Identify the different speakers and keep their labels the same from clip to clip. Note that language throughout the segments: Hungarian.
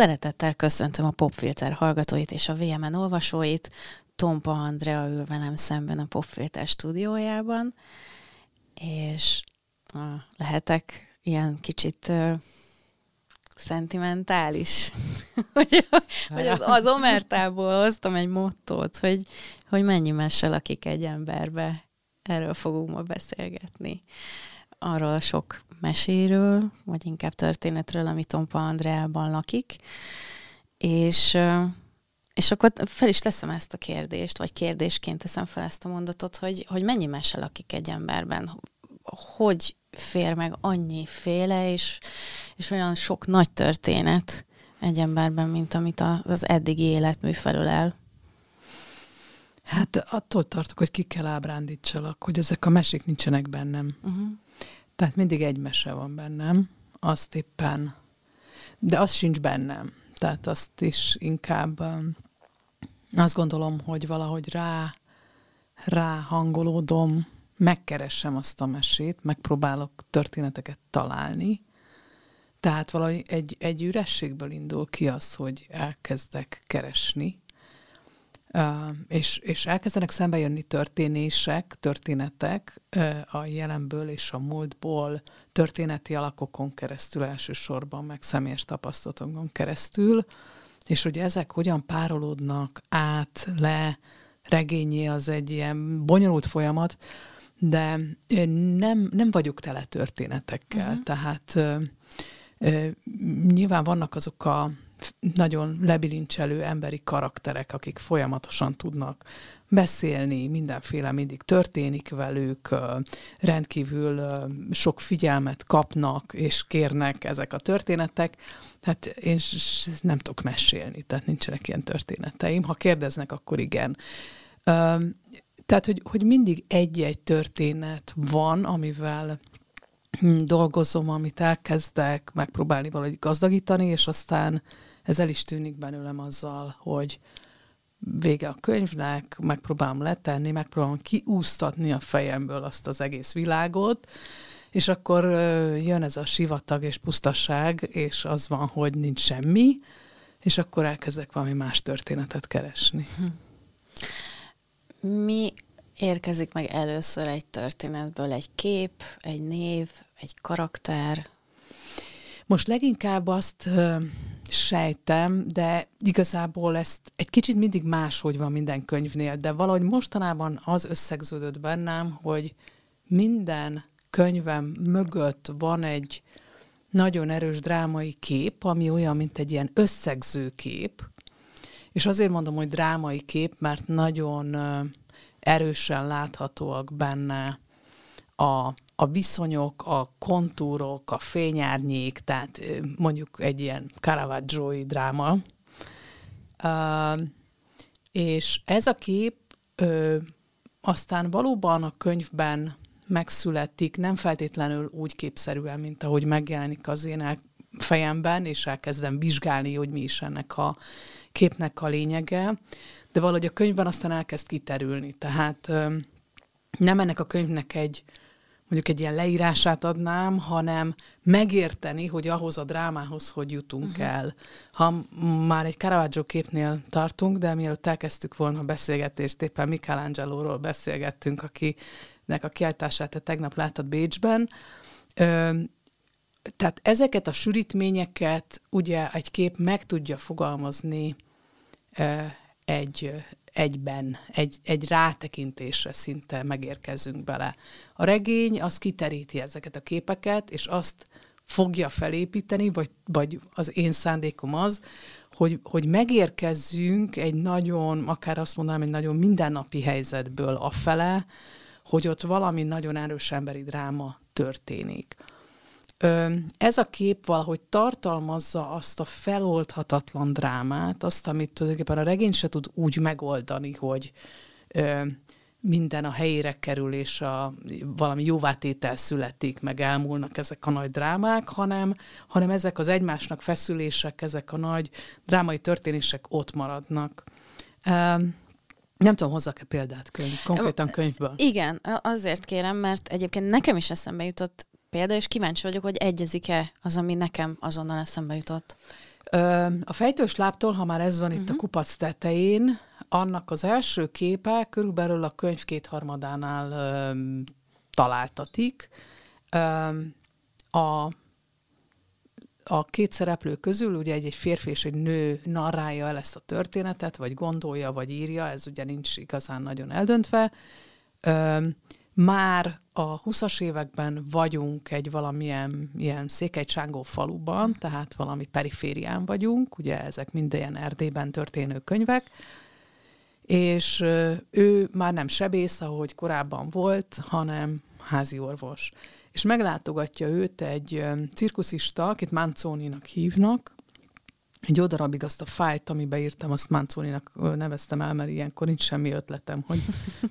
Speaker 1: Szeretettel köszöntöm a Popfilter hallgatóit és a VMN olvasóit. Tompa Andrea ül velem szemben a Popfilter stúdiójában, és uh, lehetek ilyen kicsit uh, szentimentális, hogy, hogy az, az omertából hoztam egy mottót, hogy, hogy mennyi mese lakik egy emberbe. Erről fogunk ma beszélgetni. Arról sok meséről, vagy inkább történetről, ami Tompa Andreában lakik. És, és akkor fel is teszem ezt a kérdést, vagy kérdésként teszem fel ezt a mondatot, hogy, hogy mennyi mese lakik egy emberben, hogy fér meg annyi féle, és, és olyan sok nagy történet egy emberben, mint amit az eddigi életmű felől el.
Speaker 2: Hát attól tartok, hogy ki kell ábrándítsalak, hogy ezek a mesék nincsenek bennem. Uh-huh. Tehát mindig egy mese van bennem, azt éppen, de az sincs bennem. Tehát azt is inkább azt gondolom, hogy valahogy rá, rá hangolódom, megkeressem azt a mesét, megpróbálok történeteket találni. Tehát valahogy egy, egy ürességből indul ki az, hogy elkezdek keresni, és, és elkezdenek szembe jönni történések, történetek a jelenből és a múltból, történeti alakokon keresztül elsősorban, meg személyes tapasztalatokon keresztül, és hogy ezek hogyan párolódnak át, le, regényé, az egy ilyen bonyolult folyamat, de nem, nem vagyok tele történetekkel, uh-huh. tehát ö, ö, nyilván vannak azok a nagyon lebilincselő emberi karakterek, akik folyamatosan tudnak beszélni, mindenféle mindig történik velük, rendkívül sok figyelmet kapnak és kérnek ezek a történetek. Tehát én nem tudok mesélni, tehát nincsenek ilyen történeteim. Ha kérdeznek, akkor igen. Tehát, hogy, hogy mindig egy-egy történet van, amivel hm, dolgozom, amit elkezdek megpróbálni valahogy gazdagítani, és aztán ez el is tűnik belőlem azzal, hogy vége a könyvnek, megpróbálom letenni, megpróbálom kiúsztatni a fejemből azt az egész világot, és akkor jön ez a sivatag és pusztaság, és az van, hogy nincs semmi, és akkor elkezdek valami más történetet keresni.
Speaker 1: Mi érkezik meg először egy történetből? Egy kép, egy név, egy karakter?
Speaker 2: Most leginkább azt sejtem, de igazából ezt egy kicsit mindig máshogy van minden könyvnél, de valahogy mostanában az összegződött bennem, hogy minden könyvem mögött van egy nagyon erős drámai kép, ami olyan, mint egy ilyen összegző kép, és azért mondom, hogy drámai kép, mert nagyon erősen láthatóak benne a, a viszonyok, a kontúrok, a fényárnyék, tehát mondjuk egy ilyen caravaggio dráma. Uh, és ez a kép ö, aztán valóban a könyvben megszületik, nem feltétlenül úgy képszerűen, mint ahogy megjelenik az én fejemben, és elkezdem vizsgálni, hogy mi is ennek a képnek a lényege, de valahogy a könyvben aztán elkezd kiterülni. Tehát ö, nem ennek a könyvnek egy mondjuk egy ilyen leírását adnám, hanem megérteni, hogy ahhoz a drámához hogy jutunk uh-huh. el. Ha már egy Caravaggio képnél tartunk, de mielőtt elkezdtük volna a beszélgetést, éppen Michelangelo-ról beszélgettünk, akinek a kiáltását te tegnap láttad Bécsben, Ö, tehát ezeket a sűrítményeket ugye egy kép meg tudja fogalmazni ö, egy egyben, egy, egy rátekintésre szinte megérkezünk bele. A regény az kiteríti ezeket a képeket, és azt fogja felépíteni, vagy, vagy az én szándékom az, hogy, hogy megérkezzünk egy nagyon, akár azt mondanám, egy nagyon mindennapi helyzetből a fele, hogy ott valami nagyon erős emberi dráma történik. Ez a kép valahogy tartalmazza azt a feloldhatatlan drámát, azt, amit tulajdonképpen a regény se tud úgy megoldani, hogy minden a helyére kerül, és a, valami jóvátétel születik, meg elmúlnak ezek a nagy drámák, hanem, hanem ezek az egymásnak feszülések, ezek a nagy drámai történések ott maradnak. Nem tudom, hozzak-e példát könyv, konkrétan könyvből?
Speaker 1: Igen, azért kérem, mert egyébként nekem is eszembe jutott példa, és kíváncsi vagyok, hogy egyezik-e az, ami nekem azonnal eszembe jutott.
Speaker 2: A fejtős láptól, ha már ez van uh-huh. itt a mhm. kupac tetején, annak az első képe körülbelül a könyv kétharmadánál ö, találtatik. Ö, a a két szereplő közül ugye egy, egy férfi és egy nő narrálja el ezt a történetet, vagy gondolja, vagy írja, ez ugye nincs igazán nagyon eldöntve. Ö, már a 20-as években vagyunk egy valamilyen ilyen székelycsángó faluban, tehát valami periférián vagyunk, ugye ezek minden Erdélyben történő könyvek, és ő már nem sebész, ahogy korábban volt, hanem házi orvos. És meglátogatja őt egy cirkuszista, akit Manzoninak hívnak, egy darabig azt a fájlt, amiben írtam, azt Manzoninak neveztem el, mert ilyenkor nincs semmi ötletem, hogy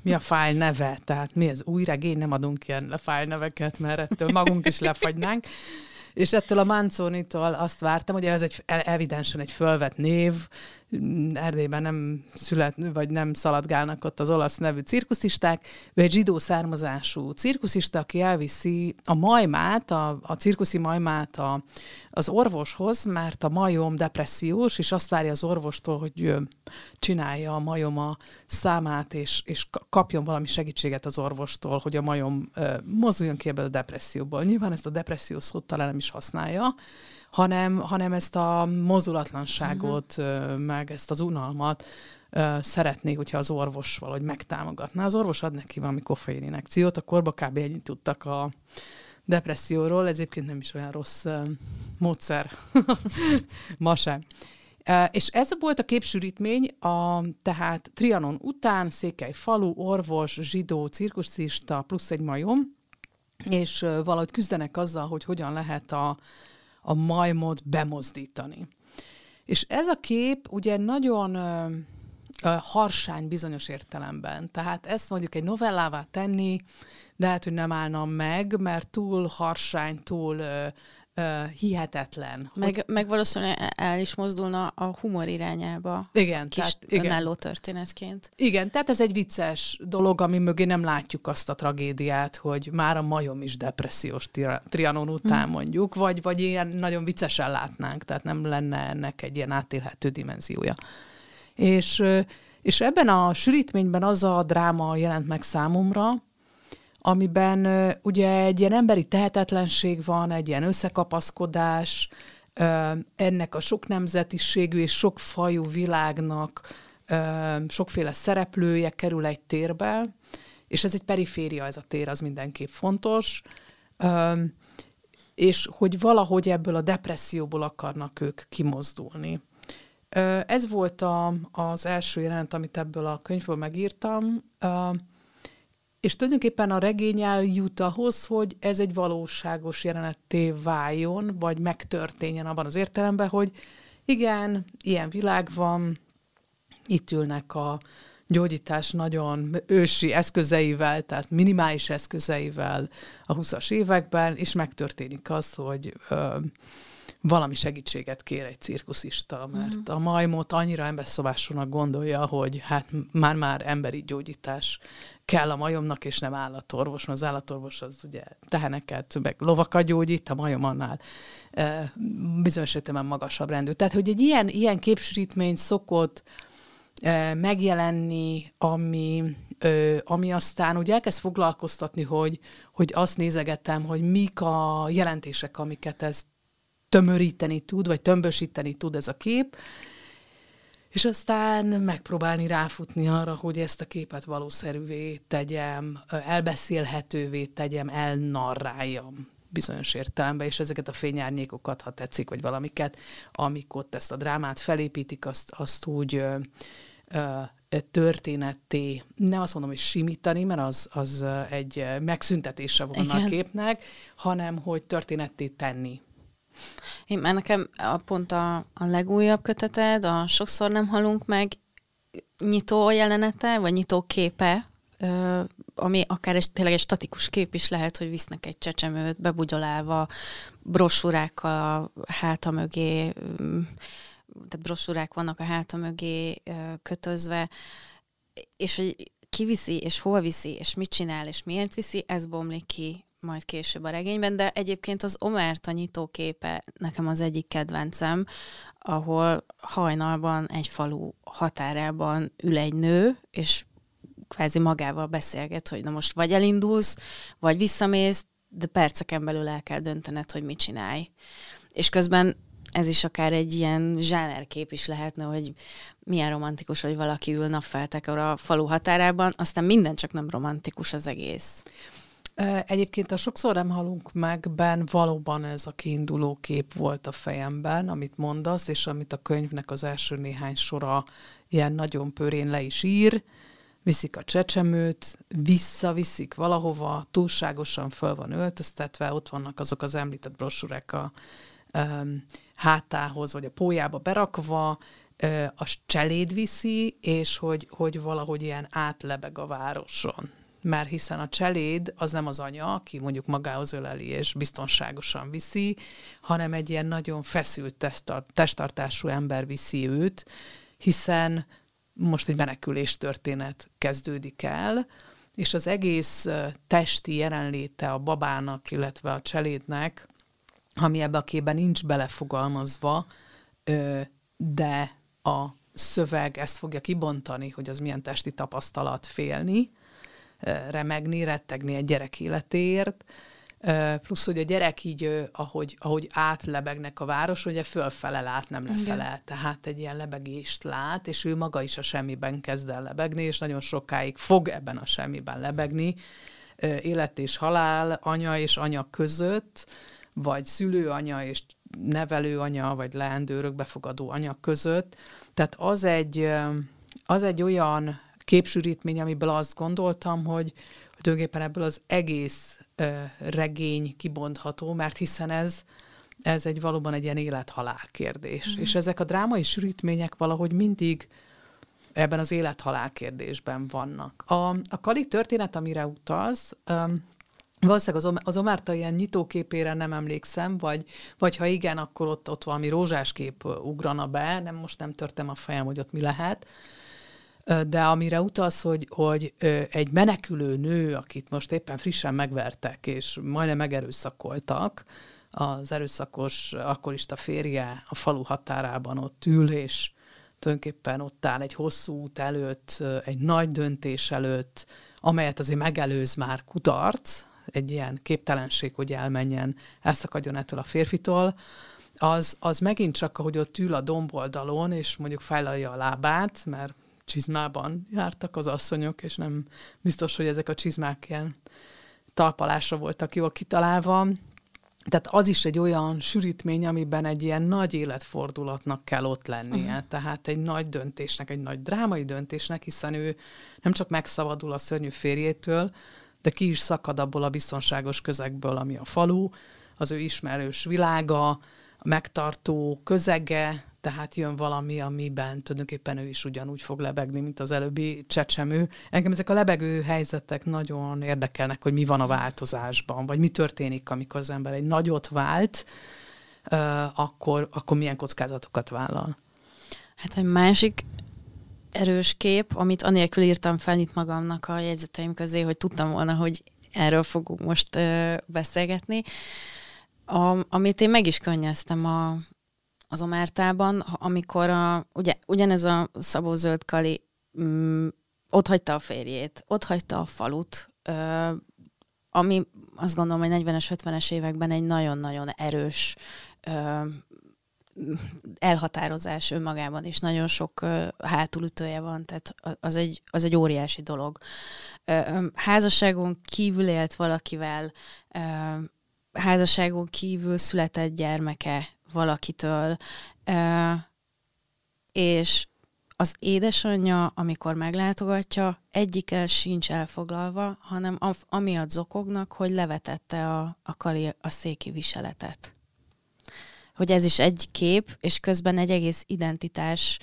Speaker 2: mi a fájl neve, tehát mi ez? Új regény, nem adunk ilyen fájl neveket, mert ettől magunk is lefagynánk. És ettől a Manzonitól azt vártam, hogy ez egy evidensen egy fölvett név, Erdélyben nem szület, vagy nem szaladgálnak ott az olasz nevű cirkuszisták. Ő egy zsidó származású cirkuszista, aki elviszi a majmát, a, a cirkuszi majmát a, az orvoshoz, mert a majom depressziós, és azt várja az orvostól, hogy csinálja a majom a számát, és, és kapjon valami segítséget az orvostól, hogy a majom mozduljon ki ebből a depresszióból. Nyilván ezt a depresszió szót talán nem is használja, hanem, hanem ezt a mozulatlanságot, uh-huh. meg ezt az unalmat szeretnék, hogyha az orvos valahogy megtámogatná. Az orvos ad neki valami koffein injekciót, a korba kb. ennyit tudtak a depresszióról, ez egyébként nem is olyan rossz módszer, ma sem. És ez volt a képsűrítmény, a, tehát Trianon után Székely falu, orvos, zsidó, cirkuszista, plusz egy majom, és valahogy küzdenek azzal, hogy hogyan lehet a, a majmot bemozdítani. És ez a kép ugye nagyon ö, harsány bizonyos értelemben. Tehát ezt mondjuk egy novellává tenni, lehet, hogy nem állna meg, mert túl harsány, túl ö, uh, hihetetlen.
Speaker 1: Meg, hogy... meg valószínűleg el is mozdulna a humor irányába.
Speaker 2: Igen.
Speaker 1: Kis tehát, igen. önálló történetként.
Speaker 2: Igen, tehát ez egy vicces dolog, ami mögé nem látjuk azt a tragédiát, hogy már a majom is depressziós trianon után hmm. mondjuk, vagy, vagy ilyen nagyon viccesen látnánk, tehát nem lenne ennek egy ilyen átélhető dimenziója. És, és ebben a sűrítményben az a dráma jelent meg számomra, amiben ugye egy ilyen emberi tehetetlenség van, egy ilyen összekapaszkodás, ennek a sok nemzetiségű és sok fajú világnak sokféle szereplője kerül egy térbe, és ez egy periféria, ez a tér, az mindenképp fontos, és hogy valahogy ebből a depresszióból akarnak ők kimozdulni. Ez volt a, az első jelent, amit ebből a könyvből megírtam. És tulajdonképpen a regény eljut ahhoz, hogy ez egy valóságos jelenetté váljon, vagy megtörténjen abban az értelemben, hogy igen, ilyen világ van, itt ülnek a gyógyítás nagyon ősi eszközeivel, tehát minimális eszközeivel a 20-as években, és megtörténik az, hogy ö, valami segítséget kér egy cirkuszista, mert uh-huh. a majmot annyira emberszobásúnak gondolja, hogy hát már-már emberi gyógyítás kell a majomnak, és nem állatorvos, mert az állatorvos az ugye teheneket, meg lovakat gyógyít, a majom annál e, bizonyos értelemben magasabb rendű. Tehát, hogy egy ilyen, ilyen képsűrítmény szokott e, megjelenni, ami, ö, ami aztán úgy elkezd foglalkoztatni, hogy, hogy azt nézegettem, hogy mik a jelentések, amiket ez tömöríteni tud, vagy tömbösíteni tud ez a kép, és aztán megpróbálni ráfutni arra, hogy ezt a képet valószerűvé tegyem, elbeszélhetővé tegyem, elnarráljam bizonyos értelemben, és ezeket a fényárnyékokat, ha tetszik, vagy valamiket, amik ott ezt a drámát felépítik, azt, azt úgy ö, ö, történetté, nem azt mondom, hogy simítani, mert az, az egy megszüntetése volna Igen. a képnek, hanem hogy történetté tenni
Speaker 1: én már nekem a, pont a, a legújabb köteted, a Sokszor nem halunk meg nyitó jelenete, vagy nyitó képe, ö, ami akár egy, tényleg egy statikus kép is lehet, hogy visznek egy csecsemőt bebugyolálva, brosúrákkal a háta mögé, tehát brosúrák vannak a háta mögé kötözve, és hogy ki viszi, és hol viszi, és mit csinál, és miért viszi, ez bomlik ki majd később a regényben, de egyébként az Omerta nyitóképe nekem az egyik kedvencem, ahol hajnalban egy falu határában ül egy nő, és kvázi magával beszélget, hogy na most vagy elindulsz, vagy visszamész, de perceken belül el kell döntened, hogy mit csinálj. És közben ez is akár egy ilyen zsánerkép is lehetne, hogy milyen romantikus, hogy valaki ül napfeltekor a falu határában, aztán minden csak nem romantikus az egész.
Speaker 2: Egyébként a sokszor nem halunk meg, ben valóban ez a kiinduló kép volt a fejemben, amit mondasz, és amit a könyvnek az első néhány sora ilyen nagyon pörén le is ír, viszik a csecsemőt, visszaviszik valahova, túlságosan föl van öltöztetve, ott vannak azok az említett brosúrek a um, hátához, vagy a pójába berakva, a cseléd viszi, és hogy, hogy valahogy ilyen átlebeg a városon. Mert hiszen a cseléd az nem az anya, aki mondjuk magához öleli és biztonságosan viszi, hanem egy ilyen nagyon feszült testtartású ember viszi őt, hiszen most egy menekülés történet kezdődik el, és az egész testi jelenléte a babának, illetve a cselédnek, ami ebbe a képben nincs belefogalmazva, de a szöveg ezt fogja kibontani, hogy az milyen testi tapasztalat félni, remegni, rettegni egy gyerek életéért, plusz, hogy a gyerek így, ahogy, ahogy átlebegnek a város, ugye fölfele lát, nem lefele. Igen. Tehát egy ilyen lebegést lát, és ő maga is a semmiben kezd el lebegni, és nagyon sokáig fog ebben a semmiben lebegni, élet és halál, anya és anya között, vagy szülőanya és nevelőanya, vagy leendő örökbefogadó anya között. Tehát az egy, az egy olyan képsűrítmény, amiből azt gondoltam, hogy, tulajdonképpen ebből az egész regény kibontható, mert hiszen ez, ez egy valóban egy ilyen élet-halál kérdés. Mm. És ezek a drámai sűrítmények valahogy mindig ebben az élet-halál kérdésben vannak. A, a Kali történet, amire utaz, um, Valószínűleg az, az Omárta ilyen nyitóképére nem emlékszem, vagy, vagy ha igen, akkor ott, ott valami rózsás kép ugrana be, nem most nem törtem a fejem, hogy ott mi lehet de amire utalsz, hogy, hogy egy menekülő nő, akit most éppen frissen megvertek, és majdnem megerőszakoltak, az erőszakos akkorista férje a falu határában ott ül, és tulajdonképpen ott áll egy hosszú út előtt, egy nagy döntés előtt, amelyet azért megelőz már kudarc, egy ilyen képtelenség, hogy elmenjen, elszakadjon ettől a férfitól, az, az megint csak, ahogy ott ül a domboldalon, és mondjuk fejlalja a lábát, mert csizmában jártak az asszonyok, és nem biztos, hogy ezek a csizmák ilyen talpalásra voltak jól kitalálva. Tehát az is egy olyan sűrítmény, amiben egy ilyen nagy életfordulatnak kell ott lennie. Uh-huh. Tehát egy nagy döntésnek, egy nagy drámai döntésnek, hiszen ő nem csak megszabadul a szörnyű férjétől, de ki is szakad abból a biztonságos közegből, ami a falu, az ő ismerős világa, a megtartó közege, tehát jön valami, amiben tulajdonképpen ő is ugyanúgy fog lebegni, mint az előbbi csecsemő. Engem ezek a lebegő helyzetek nagyon érdekelnek, hogy mi van a változásban, vagy mi történik, amikor az ember egy nagyot vált, akkor, akkor milyen kockázatokat vállal.
Speaker 1: Hát egy másik erős kép, amit anélkül írtam fel itt magamnak a jegyzeteim közé, hogy tudtam volna, hogy erről fogunk most ö, beszélgetni. A, amit én meg is könnyeztem a, az Omártában, amikor a, ugye, ugyanez a Szabó Zöld Kali mm, ott hagyta a férjét, ott hagyta a falut, ö, ami azt gondolom, hogy 40-es, 50-es években egy nagyon-nagyon erős ö, elhatározás önmagában is nagyon sok ö, hátulütője van, tehát az egy, az egy óriási dolog. Ö, házasságon kívül élt valakivel, ö, házasságon kívül született gyermeke valakitől, és az édesanyja, amikor meglátogatja, egyikkel sincs elfoglalva, hanem amiatt zokognak, hogy levetette a, a kali a széki viseletet. Hogy ez is egy kép, és közben egy egész identitás,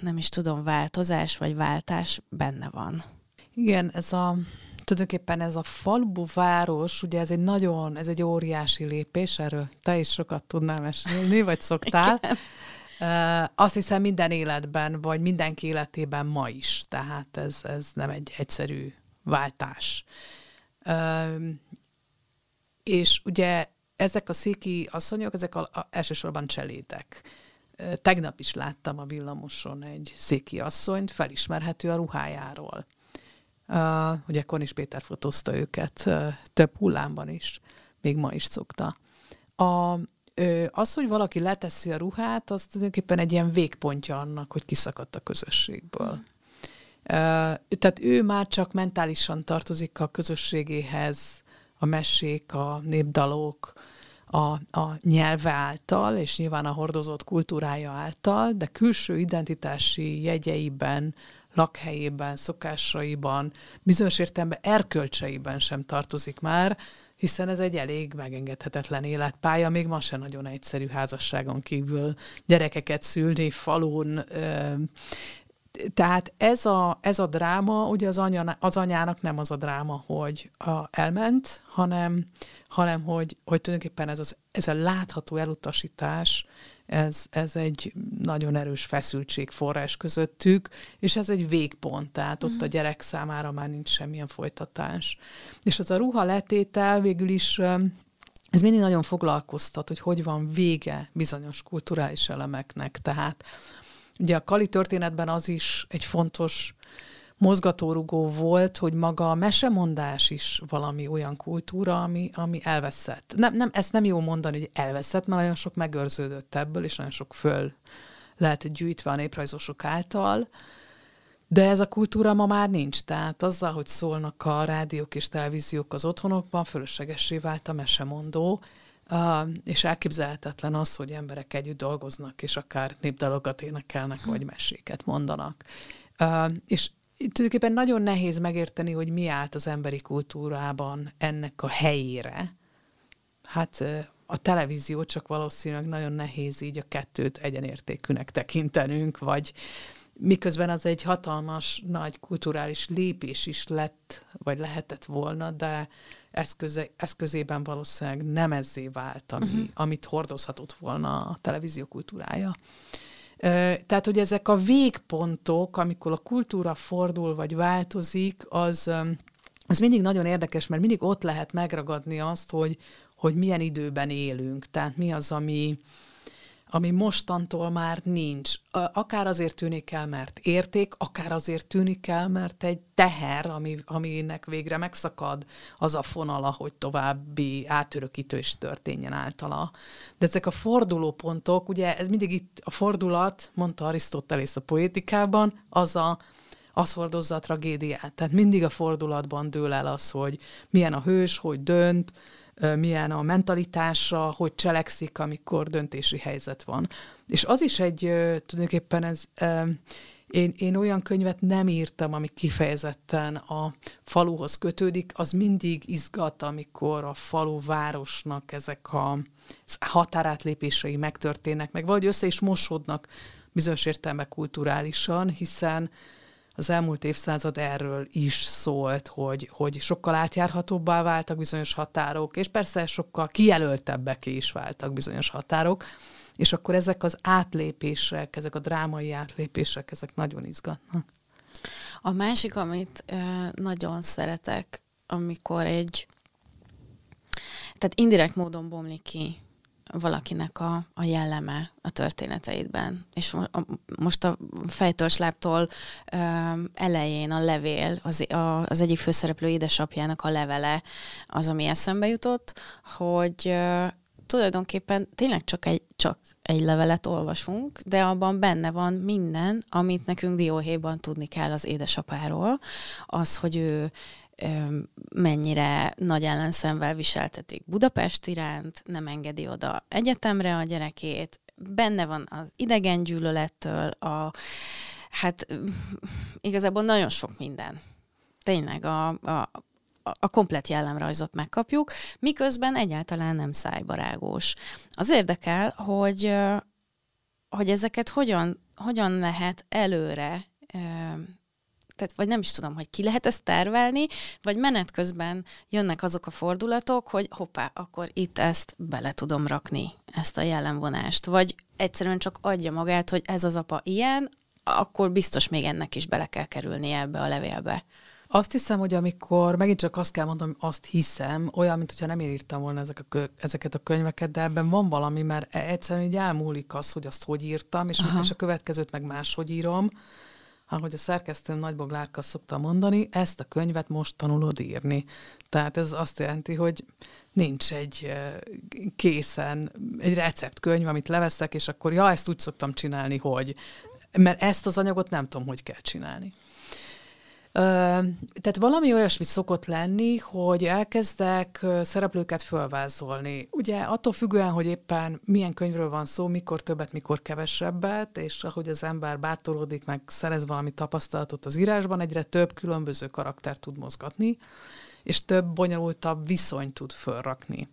Speaker 1: nem is tudom, változás vagy váltás benne van.
Speaker 2: Igen, ez a tulajdonképpen ez a falubu város, ugye ez egy nagyon, ez egy óriási lépés, erről te is sokat tudnál mesélni, vagy szoktál. Uh, azt hiszem minden életben, vagy mindenki életében ma is, tehát ez, ez nem egy egyszerű váltás. Uh, és ugye ezek a széki asszonyok, ezek a, a, elsősorban cselédek. Tegnap is láttam a villamoson egy széki asszonyt, felismerhető a ruhájáról. Ugye Konis Péter fotózta őket több hullámban is, még ma is szokta. A, az, hogy valaki leteszi a ruhát, az tulajdonképpen egy ilyen végpontja annak, hogy kiszakadt a közösségből. Mm. Tehát ő már csak mentálisan tartozik a közösségéhez, a mesék, a népdalok, a, a nyelve által, és nyilván a hordozott kultúrája által, de külső identitási jegyeiben, lakhelyében, szokásaiban, bizonyos értelemben erkölcseiben sem tartozik már, hiszen ez egy elég megengedhetetlen életpálya, még ma se nagyon egyszerű házasságon kívül gyerekeket szülni, falun, tehát ez a, ez a dráma, ugye az, anya, az anyának nem az a dráma, hogy a, elment, hanem, hanem hogy, hogy tulajdonképpen ez, az, ez a látható elutasítás, ez, ez egy nagyon erős feszültség forrás közöttük, és ez egy végpont, tehát ott a mhm. gyerek számára már nincs semmilyen folytatás. És az a ruha letétel végül is ez mindig nagyon foglalkoztat, hogy hogy van vége bizonyos kulturális elemeknek. Tehát Ugye a Kali történetben az is egy fontos mozgatórugó volt, hogy maga a mesemondás is valami olyan kultúra, ami, ami elveszett. Nem, nem, ezt nem jó mondani, hogy elveszett, mert nagyon sok megőrződött ebből, és nagyon sok föl lehet gyűjtve a néprajzosok által, de ez a kultúra ma már nincs, tehát azzal, hogy szólnak a rádiók és televíziók az otthonokban, fölöslegessé vált a mesemondó, és elképzelhetetlen az, hogy emberek együtt dolgoznak, és akár népdalokat énekelnek, vagy meséket mondanak. És tulajdonképpen nagyon nehéz megérteni, hogy mi állt az emberi kultúrában ennek a helyére. Hát a televízió csak valószínűleg nagyon nehéz így a kettőt egyenértékűnek tekintenünk, vagy miközben az egy hatalmas, nagy kulturális lépés is lett, vagy lehetett volna, de eszköze, eszközében valószínűleg nem ezzé vált, ami, uh-huh. amit hordozhatott volna a televízió kultúrája. Tehát, hogy ezek a végpontok, amikor a kultúra fordul vagy változik, az, az mindig nagyon érdekes, mert mindig ott lehet megragadni azt, hogy, hogy milyen időben élünk. Tehát mi az, ami, ami mostantól már nincs. Akár azért tűnik el, mert érték, akár azért tűnik el, mert egy teher, ami, aminek végre megszakad az a fonala, hogy további átörökítő is történjen általa. De ezek a fordulópontok, ugye ez mindig itt a fordulat, mondta Arisztotelész a poétikában, az a az hordozza a tragédiát. Tehát mindig a fordulatban dől el az, hogy milyen a hős, hogy dönt, milyen a mentalitása, hogy cselekszik, amikor döntési helyzet van. És az is egy, tulajdonképpen ez, én, én olyan könyvet nem írtam, ami kifejezetten a faluhoz kötődik, az mindig izgat, amikor a falu városnak ezek a határátlépései megtörténnek, meg vagy össze is mosódnak bizonyos értelme kulturálisan, hiszen az elmúlt évszázad erről is szólt, hogy, hogy sokkal átjárhatóbbá váltak bizonyos határok, és persze sokkal kijelöltebbek is váltak bizonyos határok, és akkor ezek az átlépések, ezek a drámai átlépések, ezek nagyon izgatnak.
Speaker 1: A másik, amit nagyon szeretek, amikor egy, tehát indirekt módon bomlik ki valakinek a, a jelleme a történeteidben. És most a fejtősláptól elején a levél, az, a, az egyik főszereplő édesapjának a levele az, ami eszembe jutott, hogy ö, tulajdonképpen tényleg csak egy, csak egy levelet olvasunk, de abban benne van minden, amit nekünk dióhéjban tudni kell az édesapáról. Az, hogy ő mennyire nagy ellenszemvel viseltetik Budapest iránt, nem engedi oda egyetemre a gyerekét, benne van az idegen gyűlölettől, a, hát igazából nagyon sok minden. Tényleg a, a, a komplet jellemrajzot megkapjuk, miközben egyáltalán nem szájbarágós. Az érdekel, hogy, hogy ezeket hogyan, hogyan lehet előre tehát vagy nem is tudom, hogy ki lehet ezt tervelni, vagy menet közben jönnek azok a fordulatok, hogy hoppá, akkor itt ezt bele tudom rakni, ezt a jellemvonást, vagy egyszerűen csak adja magát, hogy ez az apa ilyen, akkor biztos még ennek is bele kell kerülnie ebbe a levélbe.
Speaker 2: Azt hiszem, hogy amikor, megint csak azt kell mondom, azt hiszem, olyan, mint hogyha nem írtam volna ezek a kö, ezeket a könyveket, de ebben van valami, mert e- egyszerűen így elmúlik az, hogy azt hogy írtam, és, és a következőt meg máshogy írom. Ahogy a szerkesztőm Nagybog Lárka szokta mondani, ezt a könyvet most tanulod írni. Tehát ez azt jelenti, hogy nincs egy készen, egy receptkönyv, amit leveszek, és akkor ja, ezt úgy szoktam csinálni, hogy mert ezt az anyagot nem tudom, hogy kell csinálni. Tehát valami olyasmi szokott lenni, hogy elkezdek szereplőket fölvázolni. Ugye attól függően, hogy éppen milyen könyvről van szó, mikor többet, mikor kevesebbet, és ahogy az ember bátorodik, meg szerez valami tapasztalatot az írásban, egyre több különböző karakter tud mozgatni, és több bonyolultabb viszony tud fölrakni.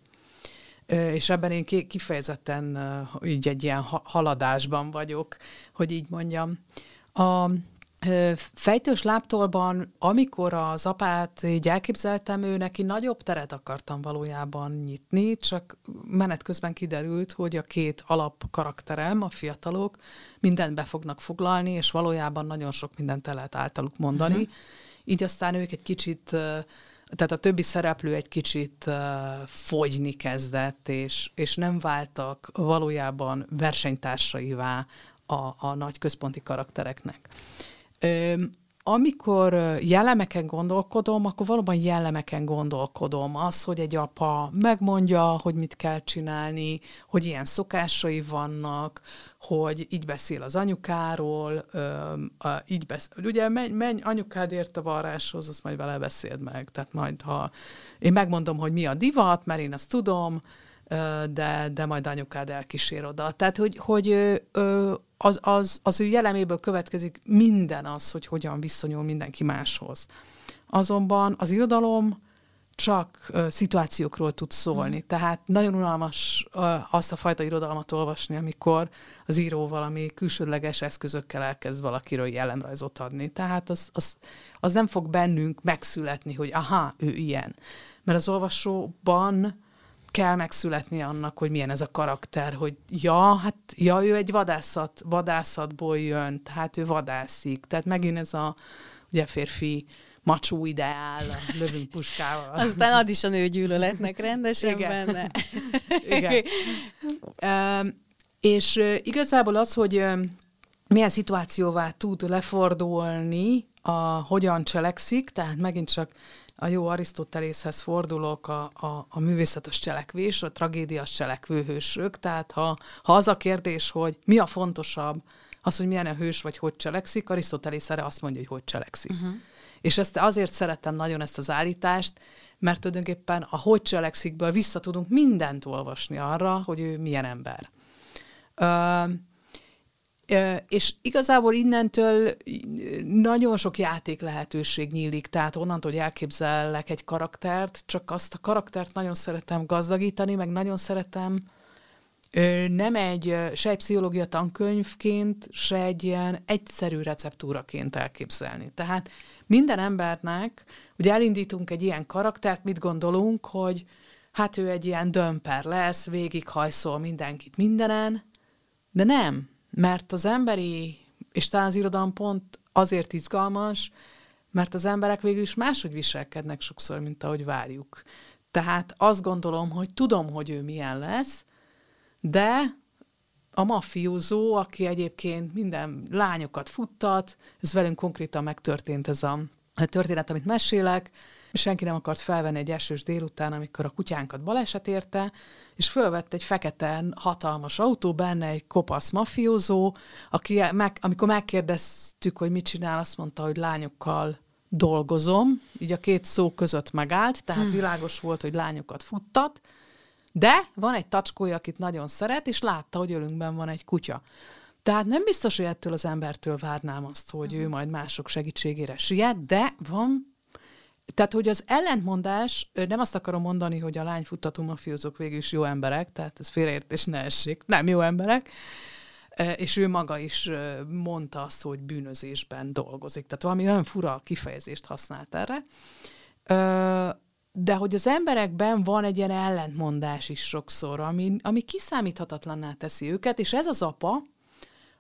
Speaker 2: És ebben én kifejezetten így egy ilyen haladásban vagyok, hogy így mondjam. A, Fejtős láptolban, amikor az apát így elképzeltem, ő neki nagyobb teret akartam valójában nyitni, csak menet közben kiderült, hogy a két alap karakterem, a fiatalok, mindent be fognak foglalni, és valójában nagyon sok mindent el lehet általuk mondani. Uh-huh. Így aztán ők egy kicsit, tehát a többi szereplő egy kicsit fogyni kezdett, és, és nem váltak valójában versenytársaivá a, a nagy központi karaktereknek. Amikor jellemeken gondolkodom, akkor valóban jellemeken gondolkodom. Az, hogy egy apa megmondja, hogy mit kell csinálni, hogy ilyen szokásai vannak, hogy így beszél az anyukáról, így beszél. Ugye menj, menj anyukádért a varráshoz, azt majd vele beszéld meg. Tehát majd, ha én megmondom, hogy mi a divat, mert én azt tudom, de, de majd anyukád elkísér oda. Tehát, hogy, hogy az, az, az ő jelleméből következik minden az, hogy hogyan viszonyul mindenki máshoz. Azonban az irodalom csak uh, szituációkról tud szólni. Mm. Tehát nagyon unalmas uh, azt a fajta irodalmat olvasni, amikor az író valami külsődleges eszközökkel elkezd valakiről jellemrajzot adni. Tehát az, az, az nem fog bennünk megszületni, hogy aha, ő ilyen. Mert az olvasóban kell megszületni annak, hogy milyen ez a karakter, hogy ja, hát ja, ő egy vadászat, vadászatból jön, tehát ő vadászik. Tehát megint ez a ugye férfi macsó ideál, a lövünk puskával.
Speaker 1: Aztán ad is a nőgyűlöletnek rendesen Igen. benne.
Speaker 2: Igen. uh, és uh, igazából az, hogy milyen szituációvá tud lefordulni, a hogyan cselekszik, tehát megint csak a jó Arisztotelészhez fordulok, a, a, a művészetes cselekvés, a tragédias cselekvőhősök, tehát ha, ha az a kérdés, hogy mi a fontosabb, az, hogy milyen a hős, vagy hogy cselekszik, Arisztotelész erre azt mondja, hogy hogy cselekszik. Uh-huh. És ezt azért szerettem nagyon ezt az állítást, mert tulajdonképpen a hogy cselekszikből vissza tudunk mindent olvasni arra, hogy ő milyen ember. Uh, és igazából innentől nagyon sok játék lehetőség nyílik, tehát onnantól, hogy elképzellek egy karaktert, csak azt a karaktert nagyon szeretem gazdagítani, meg nagyon szeretem nem egy, se egy pszichológia tankönyvként, se egy ilyen egyszerű receptúraként elképzelni. Tehát minden embernek, ugye elindítunk egy ilyen karaktert, mit gondolunk, hogy hát ő egy ilyen dömper lesz, végighajszol mindenkit mindenen, de nem, mert az emberi, és talán az irodalom pont azért izgalmas, mert az emberek végül is máshogy viselkednek sokszor, mint ahogy várjuk. Tehát azt gondolom, hogy tudom, hogy ő milyen lesz, de a mafiózó, aki egyébként minden lányokat futtat, ez velünk konkrétan megtörtént ez a történet, amit mesélek, senki nem akart felvenni egy esős délután, amikor a kutyánkat baleset érte, és fölvett egy fekete hatalmas autó, benne egy kopasz mafiózó, aki meg, amikor megkérdeztük, hogy mit csinál, azt mondta, hogy lányokkal dolgozom, így a két szó között megállt, tehát hmm. világos volt, hogy lányokat futtat, de van egy tacskója, akit nagyon szeret, és látta, hogy ölünkben van egy kutya. Tehát nem biztos, hogy ettől az embertől várnám azt, hogy ő majd mások segítségére siet, de van tehát, hogy az ellentmondás, nem azt akarom mondani, hogy a lányfuttató mafiózók végül is jó emberek, tehát ez félreértés ne essék, nem jó emberek, és ő maga is mondta azt, hogy bűnözésben dolgozik. Tehát valami nagyon fura kifejezést használt erre. De hogy az emberekben van egy ilyen ellentmondás is sokszor, ami, ami kiszámíthatatlanná teszi őket, és ez az apa,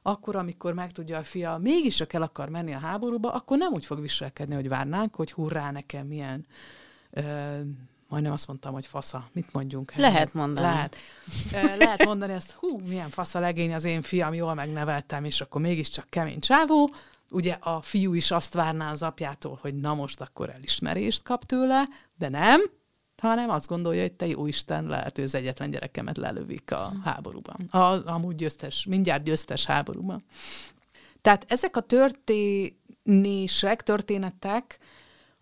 Speaker 2: akkor, amikor megtudja a fia, mégis csak el akar menni a háborúba, akkor nem úgy fog viselkedni, hogy várnánk, hogy hurrá nekem milyen ö, majdnem azt mondtam, hogy fasza. Mit mondjunk?
Speaker 1: Lehet mondani.
Speaker 2: Lehet. Lehet mondani ezt, hú, milyen fasza legény az én fiam, jól megneveltem, és akkor mégiscsak kemény csávó. Ugye a fiú is azt várná az apjától, hogy na most akkor elismerést kap tőle, de nem, hanem azt gondolja, hogy te jó Isten, lehet, hogy az egyetlen gyerekemet lelövik a háborúban. A, amúgy győztes, mindjárt győztes háborúban. Tehát ezek a történések, történetek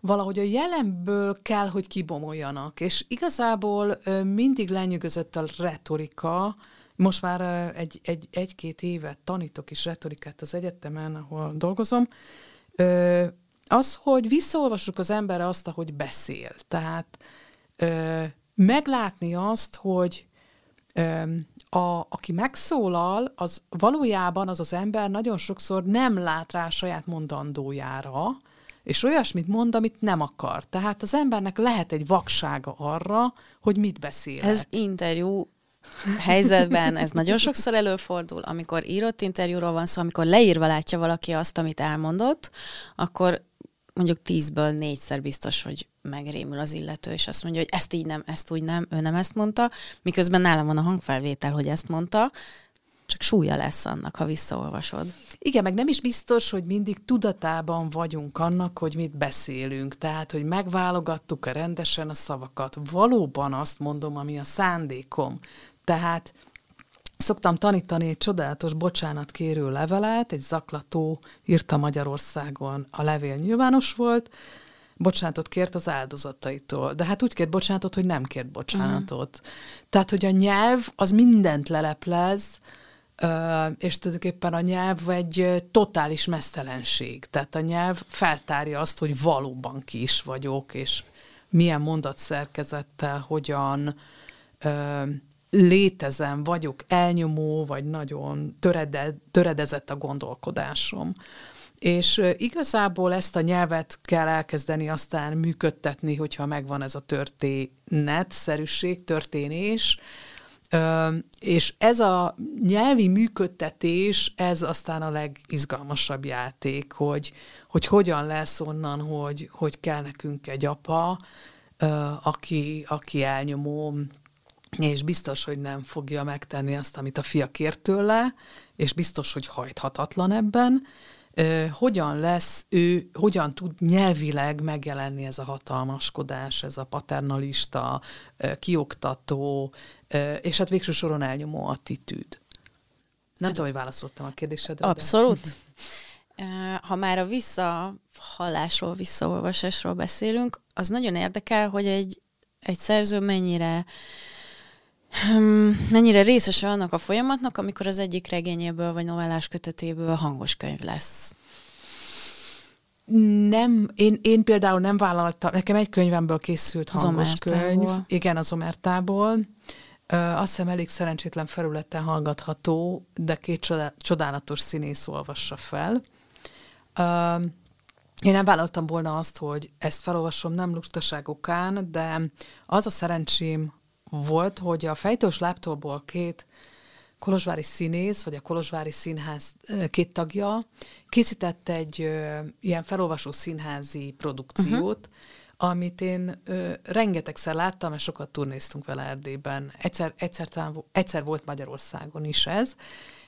Speaker 2: valahogy a jelenből kell, hogy kibomoljanak, és igazából mindig lenyűgözött a retorika, most már egy, egy, egy-két évet tanítok is retorikát az egyetemen, ahol dolgozom, az, hogy visszaolvassuk az emberre azt, ahogy beszél. Tehát meglátni azt, hogy a, aki megszólal, az valójában az az ember nagyon sokszor nem lát rá saját mondandójára, és olyasmit mond, amit nem akar. Tehát az embernek lehet egy vaksága arra, hogy mit beszél.
Speaker 1: Ez interjú helyzetben ez nagyon sokszor előfordul, amikor írott interjúról van szó, amikor leírva látja valaki azt, amit elmondott, akkor mondjuk tízből négyszer biztos, hogy megrémül az illető, és azt mondja, hogy ezt így nem, ezt úgy nem, ő nem ezt mondta, miközben nálam van a hangfelvétel, hogy ezt mondta, csak súlya lesz annak, ha visszaolvasod.
Speaker 2: Igen, meg nem is biztos, hogy mindig tudatában vagyunk annak, hogy mit beszélünk. Tehát, hogy megválogattuk-e rendesen a szavakat. Valóban azt mondom, ami a szándékom. Tehát szoktam tanítani egy csodálatos bocsánatkérő levelet, egy zaklató írta Magyarországon, a levél nyilvános volt, bocsánatot kért az áldozataitól. De hát úgy kért bocsánatot, hogy nem kért bocsánatot. Uh-huh. Tehát, hogy a nyelv az mindent leleplez, és tulajdonképpen a nyelv egy totális mesztelenség. Tehát a nyelv feltárja azt, hogy valóban ki is vagyok, és milyen mondatszerkezettel, hogyan létezem, vagyok elnyomó, vagy nagyon törede, töredezett a gondolkodásom. És igazából ezt a nyelvet kell elkezdeni aztán működtetni, hogyha megvan ez a történetszerűség, történés, és ez a nyelvi működtetés, ez aztán a legizgalmasabb játék, hogy, hogy hogyan lesz onnan, hogy, hogy kell nekünk egy apa, aki, aki elnyomó, és biztos, hogy nem fogja megtenni azt, amit a fia kért tőle, és biztos, hogy hajthatatlan ebben, hogyan lesz ő, hogyan tud nyelvileg megjelenni ez a hatalmaskodás, ez a paternalista, kioktató, és hát végső soron elnyomó attitűd. Nem tudom, hogy válaszoltam a kérdésedre.
Speaker 1: Abszolút. De... Ha már a visszahallásról, visszaolvasásról beszélünk, az nagyon érdekel, hogy egy, egy szerző mennyire mennyire részes annak a folyamatnak, amikor az egyik regényéből vagy novellás kötetéből hangos könyv lesz?
Speaker 2: Nem, én, én például nem vállaltam, nekem egy könyvemből készült hangos könyv. Igen, az Omertából. Azt hiszem elég szerencsétlen felületen hallgatható, de két csodálatos színész olvassa fel. Én nem vállaltam volna azt, hogy ezt felolvasom nem lustaság okán, de az a szerencsém volt, hogy a Fejtős láptólból két kolozsvári színész, vagy a kolozsvári színház két tagja készített egy ö, ilyen felolvasó színházi produkciót, uh-huh amit én ö, rengetegszer láttam, és sokat turnéztunk vele Erdélyben. Egyszer, egyszer, talán, egyszer volt Magyarországon is ez,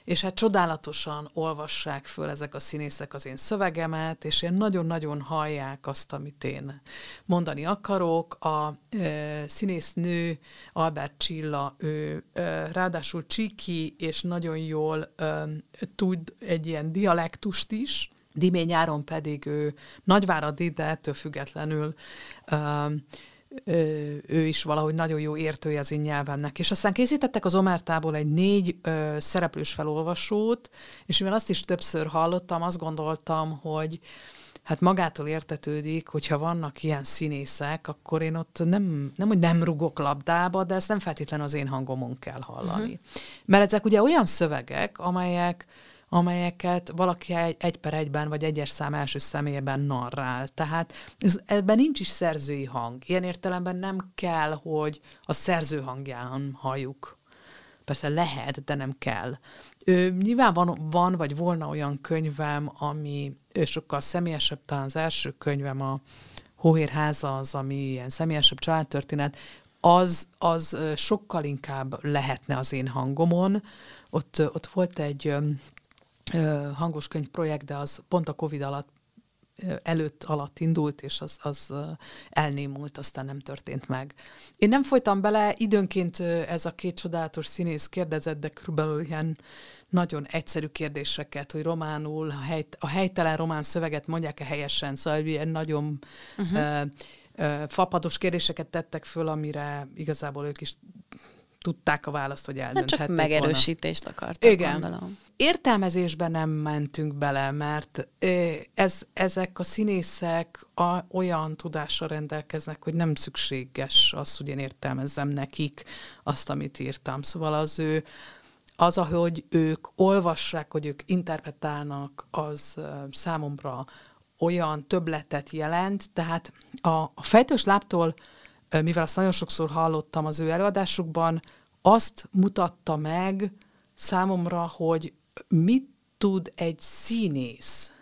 Speaker 2: és hát csodálatosan olvassák föl ezek a színészek az én szövegemet, és én nagyon-nagyon hallják azt, amit én mondani akarok. A e, színésznő Albert Csilla, ő e, ráadásul csiki, és nagyon jól e, tud egy ilyen dialektust is, Dimé nyáron pedig ő Nagyváradi, de ettől függetlenül ő is valahogy nagyon jó értője az én nyelvemnek. És aztán készítettek az Omertából egy négy ö, szereplős felolvasót, és mivel azt is többször hallottam, azt gondoltam, hogy hát magától értetődik, hogyha vannak ilyen színészek, akkor én ott nem, nem hogy nem rugok labdába, de ezt nem feltétlenül az én hangomon kell hallani. Uh-huh. Mert ezek ugye olyan szövegek, amelyek amelyeket valaki egy, egy per egyben, vagy egyes szám első személyében narrál. Tehát ez, ebben nincs is szerzői hang. Ilyen értelemben nem kell, hogy a szerző hangján halljuk. Persze lehet, de nem kell. Ö, nyilván van, van, vagy volna olyan könyvem, ami sokkal személyesebb, talán az első könyvem a Hóhérháza az, ami ilyen személyesebb családtörténet, az, az sokkal inkább lehetne az én hangomon. Ott, ott volt egy hangos könyv projekt, de az pont a Covid alatt előtt alatt indult, és az, az elnémult, aztán nem történt meg. Én nem folytam bele, időnként ez a két csodálatos színész kérdezett, de körülbelül ilyen nagyon egyszerű kérdéseket, hogy románul, a, hely, a helytelen román szöveget mondják-e helyesen, szóval ilyen nagyon uh-huh. uh, uh, fapados kérdéseket tettek föl, amire igazából ők is tudták a választ, hogy eldönthették
Speaker 1: hát csak megerősítést volna. akartak,
Speaker 2: Igen.
Speaker 1: gondolom.
Speaker 2: Értelmezésben nem mentünk bele, mert ez, ezek a színészek a, olyan tudással rendelkeznek, hogy nem szükséges az, hogy én értelmezzem nekik azt, amit írtam. Szóval az ő, az, ahogy ők olvassák, hogy ők interpretálnak, az számomra olyan többletet jelent, tehát a, a fejtős láptól mivel azt nagyon sokszor hallottam az ő előadásukban, azt mutatta meg számomra, hogy mit tud egy színész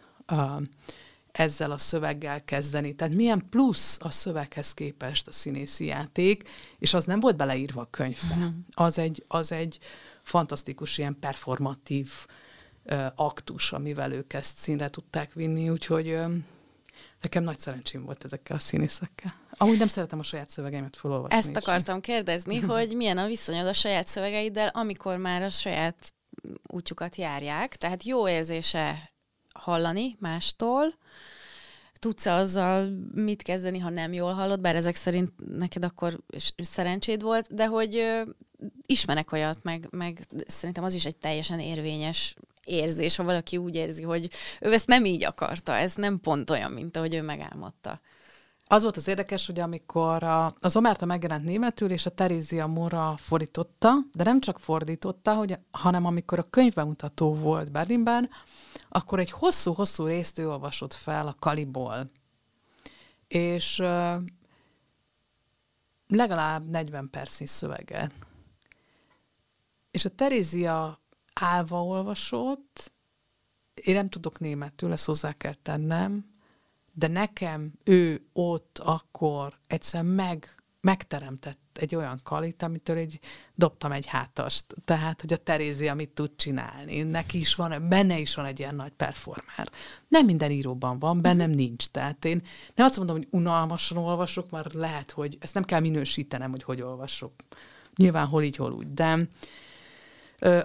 Speaker 2: ezzel a szöveggel kezdeni. Tehát milyen plusz a szöveghez képest a színészi játék, és az nem volt beleírva a könyvbe. Uh-huh. Az, egy, az egy fantasztikus ilyen performatív uh, aktus, amivel ők ezt színre tudták vinni, úgyhogy uh, Nekem nagy szerencsém volt ezekkel a színészekkel. Amúgy nem szeretem a saját szövegeimet felolvasni.
Speaker 1: Ezt akartam kérdezni, hogy milyen a viszonyod a saját szövegeiddel, amikor már a saját útjukat járják. Tehát jó érzése hallani mástól, tudsz azzal mit kezdeni, ha nem jól hallod, bár ezek szerint neked akkor szerencséd volt, de hogy ö, ismerek olyat, meg, meg szerintem az is egy teljesen érvényes érzés, ha valaki úgy érzi, hogy ő ezt nem így akarta, ez nem pont olyan, mint ahogy ő megálmodta.
Speaker 2: Az volt az érdekes, hogy amikor a, az Omerta megjelent németül, és a Terézia Mora fordította, de nem csak fordította, hogy, hanem amikor a könyvbemutató volt Berlinben, akkor egy hosszú-hosszú részt ő olvasott fel a Kaliból. És uh, legalább 40 percnyi szöveget. És a Terézia állva olvasott, én nem tudok németül, ezt hozzá kell tennem, de nekem ő ott akkor egyszer meg, megteremtett egy olyan kalit, amitől egy, dobtam egy hátast. Tehát, hogy a Terézia mit tud csinálni. Neki is van, benne is van egy ilyen nagy performer. Nem minden íróban van, bennem nincs. Tehát én nem azt mondom, hogy unalmasan olvasok, mert lehet, hogy ezt nem kell minősítenem, hogy hogy olvasok. Nyilván hol így, hol úgy. De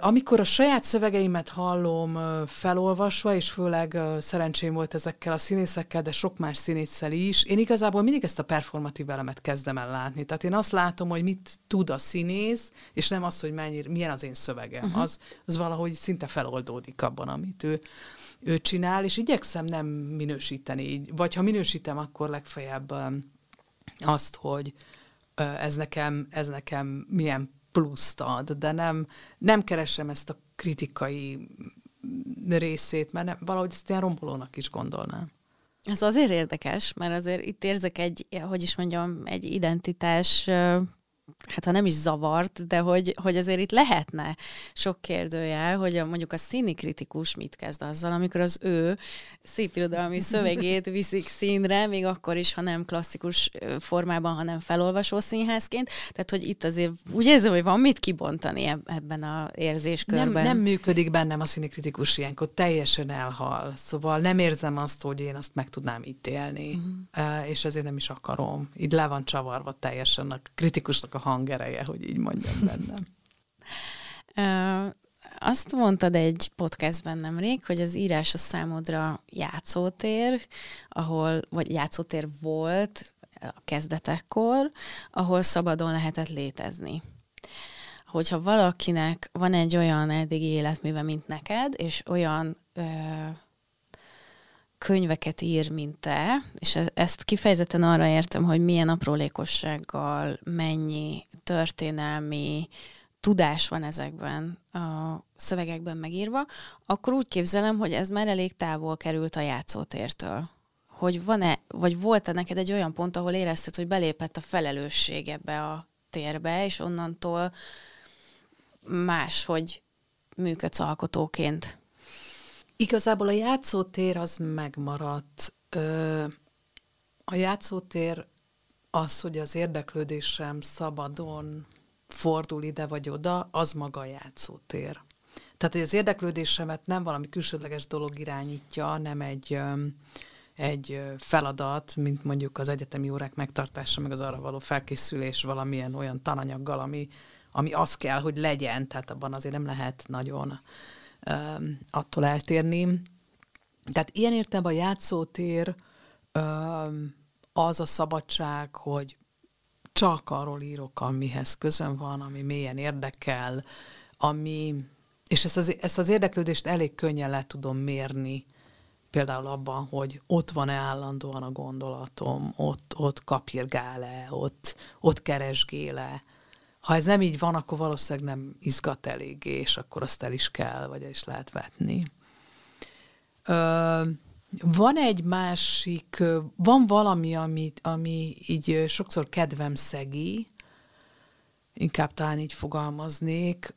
Speaker 2: amikor a saját szövegeimet hallom felolvasva, és főleg szerencsém volt ezekkel a színészekkel, de sok más színésszel is, én igazából mindig ezt a performatív elemet kezdem el látni. Tehát én azt látom, hogy mit tud a színész, és nem az, hogy mennyire, milyen az én szövegem. Uh-huh. Az, az valahogy szinte feloldódik abban, amit ő, ő csinál, és igyekszem nem minősíteni így. Vagy ha minősítem, akkor legfeljebb azt, hogy ez nekem, ez nekem milyen pluszt ad, de nem, nem keresem ezt a kritikai részét, mert nem, valahogy ezt ilyen rombolónak is gondolnám.
Speaker 1: Ez azért érdekes, mert azért itt érzek egy, hogy is mondjam, egy identitás hát ha nem is zavart, de hogy, hogy azért itt lehetne sok kérdőjel, hogy a, mondjuk a színi kritikus mit kezd azzal, amikor az ő szépirodalmi szövegét viszik színre, még akkor is, ha nem klasszikus formában, hanem felolvasó színházként. Tehát, hogy itt azért úgy érzem, hogy van mit kibontani ebben a érzéskörben.
Speaker 2: Nem, nem működik bennem a színi kritikus ilyenkor, teljesen elhal. Szóval nem érzem azt, hogy én azt meg tudnám ítélni, uh-huh. és ezért nem is akarom. Így le van csavarva teljesen a kritikusnak a hangereje, hogy így mondjam bennem.
Speaker 1: Azt mondtad egy podcastben nemrég, hogy az írás a számodra játszótér, ahol, vagy játszótér volt a kezdetekkor, ahol szabadon lehetett létezni. Hogyha valakinek van egy olyan eddigi életműve, mint neked, és olyan ö, könyveket ír, mint te, és e- ezt kifejezetten arra értem, hogy milyen aprólékossággal, mennyi történelmi tudás van ezekben a szövegekben megírva, akkor úgy képzelem, hogy ez már elég távol került a játszótértől. Hogy van-e, vagy volt-e neked egy olyan pont, ahol érezted, hogy belépett a felelősség ebbe a térbe, és onnantól más, hogy működsz alkotóként?
Speaker 2: Igazából a játszótér az megmaradt. A játszótér az, hogy az érdeklődésem szabadon fordul ide vagy oda, az maga a játszótér. Tehát, hogy az érdeklődésemet nem valami külsődleges dolog irányítja, nem egy, egy feladat, mint mondjuk az egyetemi órák megtartása, meg az arra való felkészülés valamilyen olyan tananyaggal, ami, ami az kell, hogy legyen, tehát abban azért nem lehet nagyon attól eltérni. Tehát ilyen értelemben a játszótér az a szabadság, hogy csak arról írok, amihez közön van, ami mélyen érdekel, ami, és ezt az, ezt az érdeklődést elég könnyen le tudom mérni, például abban, hogy ott van-e állandóan a gondolatom, ott, ott kapirgál-e, ott, ott keresgél-e. Ha ez nem így van, akkor valószínűleg nem izgat eléggé, és akkor azt el is kell, vagy el is lehet vetni. Ö, van egy másik, van valami, ami, ami így sokszor kedvem szegi, inkább talán így fogalmaznék,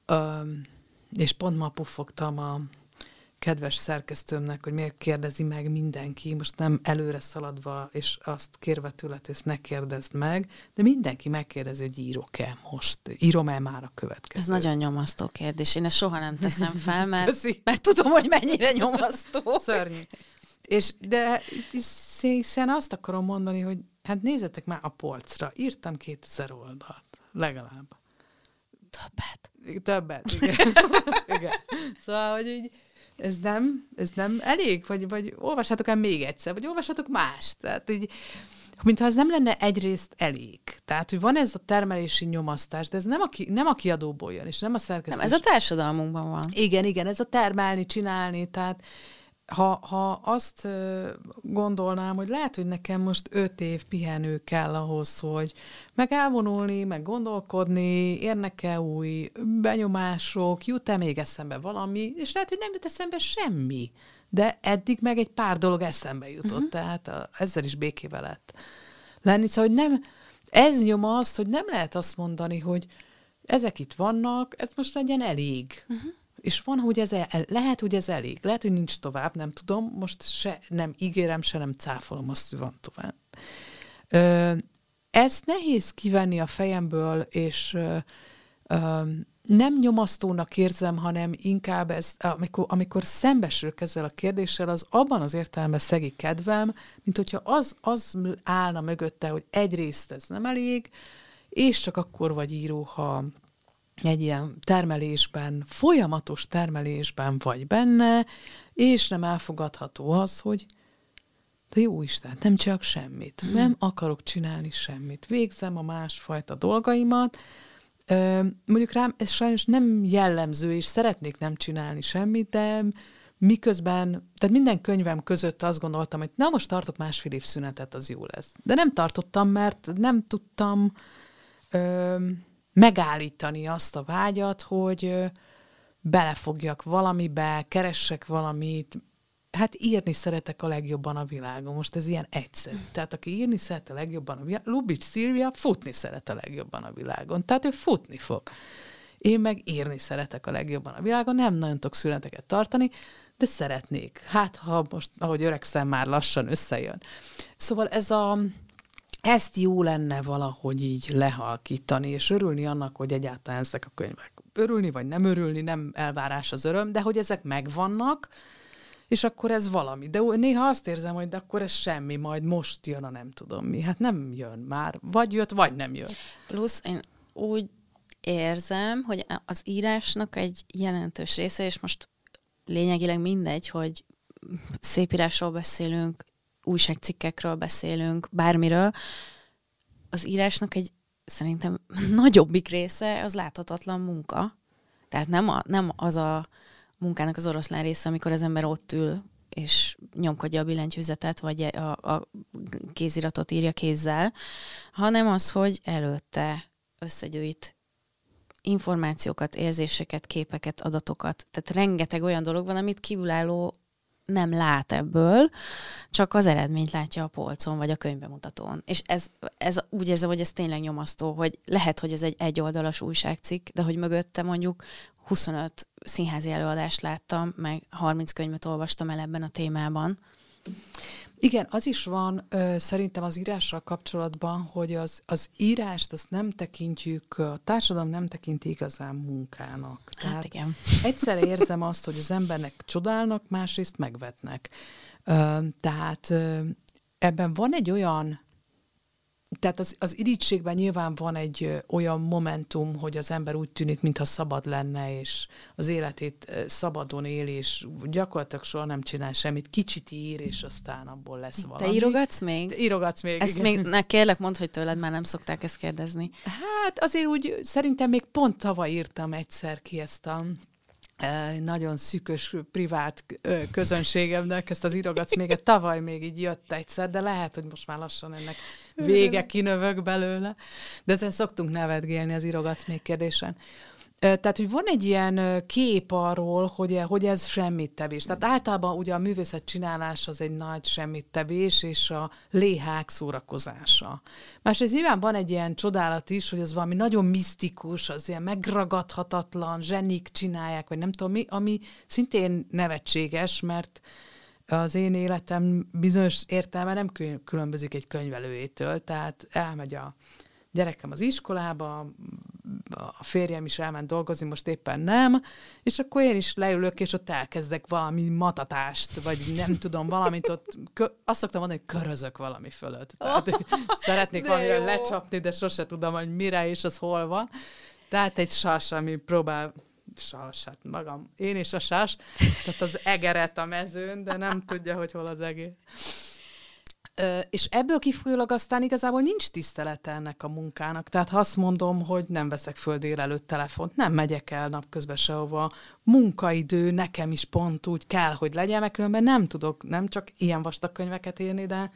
Speaker 2: és pont ma pufogtam a kedves szerkesztőmnek, hogy miért kérdezi meg mindenki, most nem előre szaladva, és azt kérve tőle, hogy ezt ne kérdezd meg, de mindenki megkérdezi, hogy írok-e most, írom-e már a következő.
Speaker 1: Ez nagyon nyomasztó kérdés. Én ezt soha nem teszem fel, mert, mert tudom, hogy mennyire nyomasztó.
Speaker 2: Szörnyű. És, de hiszen azt akarom mondani, hogy hát nézzetek már a polcra, írtam 2000 oldalt, legalább.
Speaker 1: Többet.
Speaker 2: Többet, igen. igen. Szóval, hogy így, ez nem, ez nem elég, vagy, vagy olvashatok el még egyszer, vagy olvashatok más. Tehát így, mintha ez nem lenne egyrészt elég. Tehát, hogy van ez a termelési nyomasztás, de ez nem a, ki, nem a kiadóból jön, és nem a szerkesztés.
Speaker 1: Nem, ez a társadalmunkban van.
Speaker 2: Igen, igen, ez a termelni, csinálni, tehát ha, ha azt gondolnám, hogy lehet, hogy nekem most öt év pihenő kell ahhoz, hogy meg elvonulni, meg gondolkodni, érnek-e új benyomások, jut-e még eszembe valami, és lehet, hogy nem jut eszembe semmi. De eddig meg egy pár dolog eszembe jutott, uh-huh. tehát a, ezzel is békével lett lenni. Szóval, hogy nem, ez nyoma azt, hogy nem lehet azt mondani, hogy ezek itt vannak, ez most legyen elég. Uh-huh és van, hogy ez el, lehet, hogy ez elég, lehet, hogy nincs tovább, nem tudom, most se nem ígérem, se nem cáfolom azt, hogy van tovább. Ö, ezt nehéz kivenni a fejemből, és ö, ö, nem nyomasztónak érzem, hanem inkább ez, amikor, amikor szembesülök ezzel a kérdéssel, az abban az értelemben szegi kedvem, mint hogyha az, az állna mögötte, hogy egyrészt ez nem elég, és csak akkor vagy író, ha egy ilyen termelésben, folyamatos termelésben vagy benne, és nem elfogadható az, hogy de jó Isten, nem csak semmit. Hmm. Nem akarok csinálni semmit. Végzem a másfajta dolgaimat. Mondjuk rám ez sajnos nem jellemző, és szeretnék nem csinálni semmit, de miközben, tehát minden könyvem között azt gondoltam, hogy na most tartok másfél év szünetet, az jó lesz. De nem tartottam, mert nem tudtam megállítani azt a vágyat, hogy belefogjak valamibe, keressek valamit, hát írni szeretek a legjobban a világon. Most ez ilyen egyszerű. Tehát aki írni szeret a legjobban a világon, Lubitsch Szilvia futni szeret a legjobban a világon. Tehát ő futni fog. Én meg írni szeretek a legjobban a világon, nem nagyon tudok szüneteket tartani, de szeretnék. Hát, ha most, ahogy öregszem, már lassan összejön. Szóval ez a, ezt jó lenne valahogy így lehalkítani, és örülni annak, hogy egyáltalán ezek a könyvek. Örülni vagy nem örülni, nem elvárás az öröm, de hogy ezek megvannak, és akkor ez valami. De néha azt érzem, hogy de akkor ez semmi, majd most jön a nem tudom mi. Hát nem jön már. Vagy jött, vagy nem jön.
Speaker 1: Plusz én úgy érzem, hogy az írásnak egy jelentős része, és most lényegileg mindegy, hogy szépírásról beszélünk, újságcikkekről beszélünk, bármiről, az írásnak egy szerintem nagyobbik része az láthatatlan munka. Tehát nem, a, nem az a munkának az oroszlán része, amikor az ember ott ül, és nyomkodja a billentyűzetet, vagy a, a kéziratot írja kézzel, hanem az, hogy előtte összegyűjt információkat, érzéseket, képeket, adatokat. Tehát rengeteg olyan dolog van, amit kívülálló nem lát ebből, csak az eredményt látja a polcon, vagy a könyvemutatón. És ez, ez úgy érzem, hogy ez tényleg nyomasztó, hogy lehet, hogy ez egy egyoldalas újságcikk, de hogy mögötte mondjuk 25 színházi előadást láttam, meg 30 könyvet olvastam el ebben a témában.
Speaker 2: Igen, az is van ö, szerintem az írással kapcsolatban, hogy az, az írást azt nem tekintjük, a társadalom nem tekinti igazán munkának.
Speaker 1: Hát Tehát hát igen.
Speaker 2: Egyszer érzem azt, hogy az embernek csodálnak, másrészt megvetnek. Ö, tehát ö, ebben van egy olyan tehát az, az irítségben nyilván van egy olyan momentum, hogy az ember úgy tűnik, mintha szabad lenne, és az életét szabadon él, és gyakorlatilag soha nem csinál semmit. Kicsit ír, és aztán abból lesz valami.
Speaker 1: Te írogatsz még? Te
Speaker 2: írogatsz még,
Speaker 1: Ezt igen. még, ne, kérlek, mondd, hogy tőled már nem szokták ezt kérdezni.
Speaker 2: Hát azért úgy, szerintem még pont tavaly írtam egyszer ki ezt a nagyon szűkös, privát közönségemnek ezt az írogatsz még tavaly még így jött egyszer, de lehet, hogy most már lassan ennek vége kinövök belőle. De ezen szoktunk nevetgélni az írogatsz még kérdésen. Tehát, hogy van egy ilyen kép arról, hogy, hogy ez semmit tevés. Tehát általában ugye a művészet csinálás az egy nagy semmit tevés, és a léhák szórakozása. Másrészt nyilván van egy ilyen csodálat is, hogy az valami nagyon misztikus, az ilyen megragadhatatlan, zsenik csinálják, vagy nem tudom mi, ami szintén nevetséges, mert az én életem bizonyos értelme nem különbözik egy könyvelőjétől, tehát elmegy a gyerekem az iskolába, a férjem is elment dolgozni, most éppen nem, és akkor én is leülök, és ott elkezdek valami matatást, vagy nem tudom, valamit ott, kö- azt szoktam mondani, hogy körözök valami fölött. Tehát oh, szeretnék valamire lecsapni, de sose tudom, hogy mire és az hol van. Tehát egy sas, ami próbál sas, hát magam, én is a sas, tehát az egeret a mezőn, de nem tudja, hogy hol az egér. És ebből kifolyólag aztán igazából nincs tisztelete ennek a munkának. Tehát ha azt mondom, hogy nem veszek föl délelőtt telefont, nem megyek el napközben sehova, munkaidő nekem is pont úgy kell, hogy legyen, mert különben nem tudok, nem csak ilyen vastag könyveket írni, de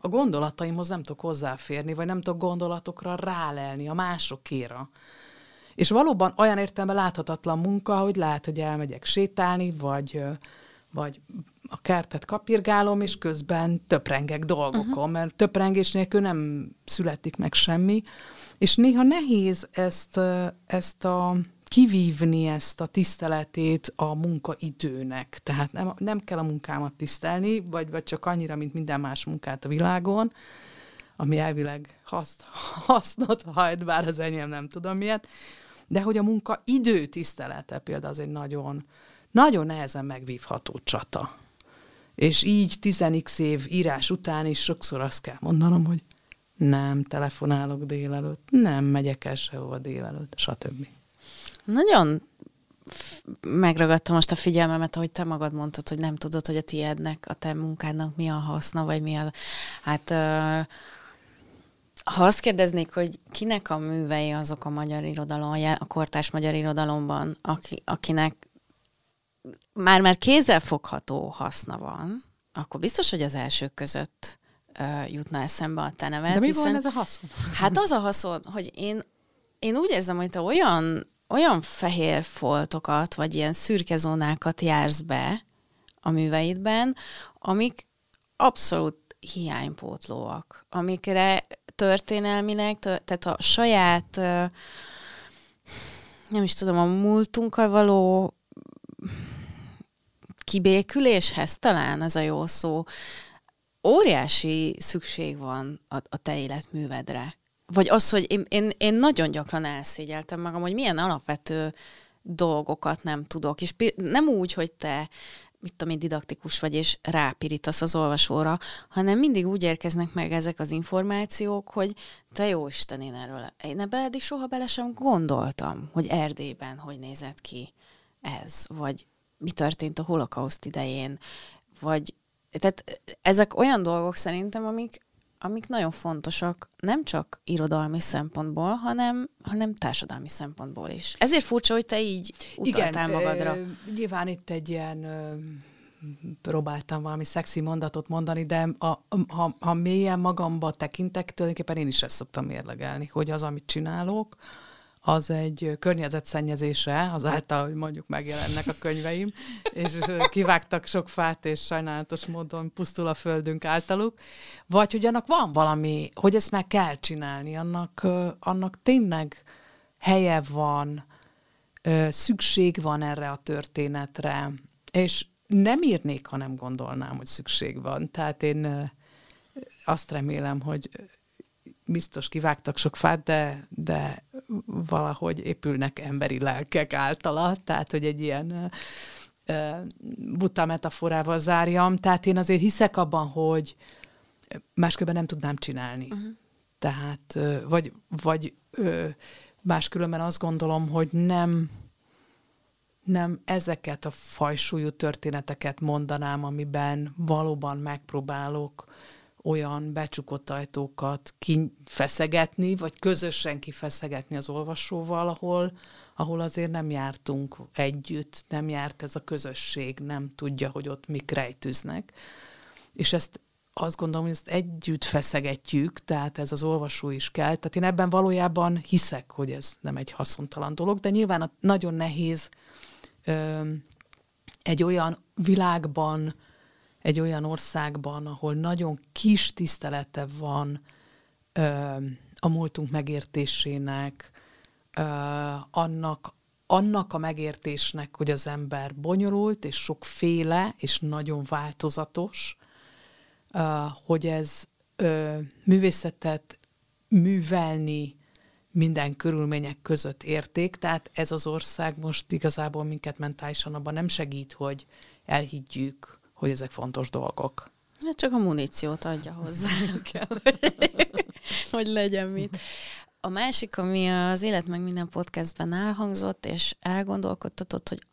Speaker 2: a gondolataimhoz nem tudok hozzáférni, vagy nem tudok gondolatokra rálelni a másokéra. És valóban olyan értelemben láthatatlan munka, hogy lehet, hogy elmegyek sétálni, vagy, vagy a kertet kapirgálom, és közben töprengek dolgokon, uh-huh. mert töprengés nélkül nem születik meg semmi, és néha nehéz ezt, ezt a kivívni ezt a tiszteletét a munkaidőnek. Tehát nem, nem kell a munkámat tisztelni, vagy, vagy csak annyira, mint minden más munkát a világon, ami elvileg haszt, hasznot hajt, bár az enyém nem tudom miért, de hogy a munka idő tisztelete például az egy nagyon, nagyon nehezen megvívható csata. És így 10 év írás után is sokszor azt kell mondanom, hogy nem telefonálok délelőtt, nem megyek el sehova délelőtt, stb.
Speaker 1: Nagyon megragadta most a figyelmemet, ahogy te magad mondtad, hogy nem tudod, hogy a tiédnek, a te munkádnak mi a haszna, vagy mi a... Hát ha azt kérdeznék, hogy kinek a művei azok a magyar irodalom, a kortás magyar irodalomban, aki, akinek már-már kézzelfogható haszna van, akkor biztos, hogy az elsők között uh, jutna eszembe a te neved.
Speaker 2: De mi hiszen, van ez a haszon?
Speaker 1: Hát az a haszon, hogy én, én úgy érzem, hogy te olyan, olyan fehér foltokat, vagy ilyen szürke zónákat jársz be a műveidben, amik abszolút hiánypótlóak, amikre történelmileg, tehát a saját, nem is tudom, a múltunkkal való kibéküléshez talán ez a jó szó, óriási szükség van a, a te életművedre. Vagy az, hogy én, én, én nagyon gyakran elszégyeltem magam, hogy milyen alapvető dolgokat nem tudok. És nem úgy, hogy te mit tudom én, didaktikus vagy, és rápirítasz az olvasóra, hanem mindig úgy érkeznek meg ezek az információk, hogy te jó Isten, én erről, én ebbe eddig soha bele sem gondoltam, hogy Erdélyben hogy nézett ki ez, vagy mi történt a holokauszt idején, vagy tehát ezek olyan dolgok szerintem, amik, amik nagyon fontosak, nem csak irodalmi szempontból, hanem, hanem társadalmi szempontból is. Ezért furcsa, hogy te így utaltál Igen, magadra. E,
Speaker 2: nyilván itt egy ilyen e, próbáltam valami szexi mondatot mondani, de a, ha, ha mélyen magamba tekintek, tulajdonképpen én is ezt szoktam mérlegelni, hogy az, amit csinálok, az egy környezetszennyezése, azáltal, hogy mondjuk megjelennek a könyveim, és kivágtak sok fát, és sajnálatos módon pusztul a földünk általuk, vagy hogy annak van valami, hogy ezt meg kell csinálni, annak, annak tényleg helye van, szükség van erre a történetre, és nem írnék, ha nem gondolnám, hogy szükség van. Tehát én azt remélem, hogy biztos kivágtak sok fát, de, de valahogy épülnek emberi lelkek általa, tehát hogy egy ilyen buta metaforával zárjam. Tehát én azért hiszek abban, hogy máskülönben nem tudnám csinálni. Uh-huh. Tehát, vagy, vagy máskülönben azt gondolom, hogy nem nem ezeket a fajsúlyú történeteket mondanám, amiben valóban megpróbálok olyan becsukott ajtókat kifeszegetni, vagy közösen kifeszegetni az olvasóval, ahol, ahol azért nem jártunk együtt, nem járt ez a közösség, nem tudja, hogy ott mik rejtőznek. És ezt azt gondolom, hogy ezt együtt feszegetjük, tehát ez az olvasó is kell. Tehát én ebben valójában hiszek, hogy ez nem egy haszontalan dolog, de nyilván nagyon nehéz ö, egy olyan világban, egy olyan országban, ahol nagyon kis tisztelete van ö, a múltunk megértésének, ö, annak, annak a megértésnek, hogy az ember bonyolult, és sokféle, és nagyon változatos, ö, hogy ez ö, művészetet művelni minden körülmények között érték, tehát ez az ország most igazából minket mentálisan abban nem segít, hogy elhiggyük, hogy ezek fontos dolgok.
Speaker 1: Hát csak a muníciót adja hozzá kell, hogy legyen mit. A másik, ami az Élet meg minden podcastben elhangzott, és elgondolkodtatott, hogy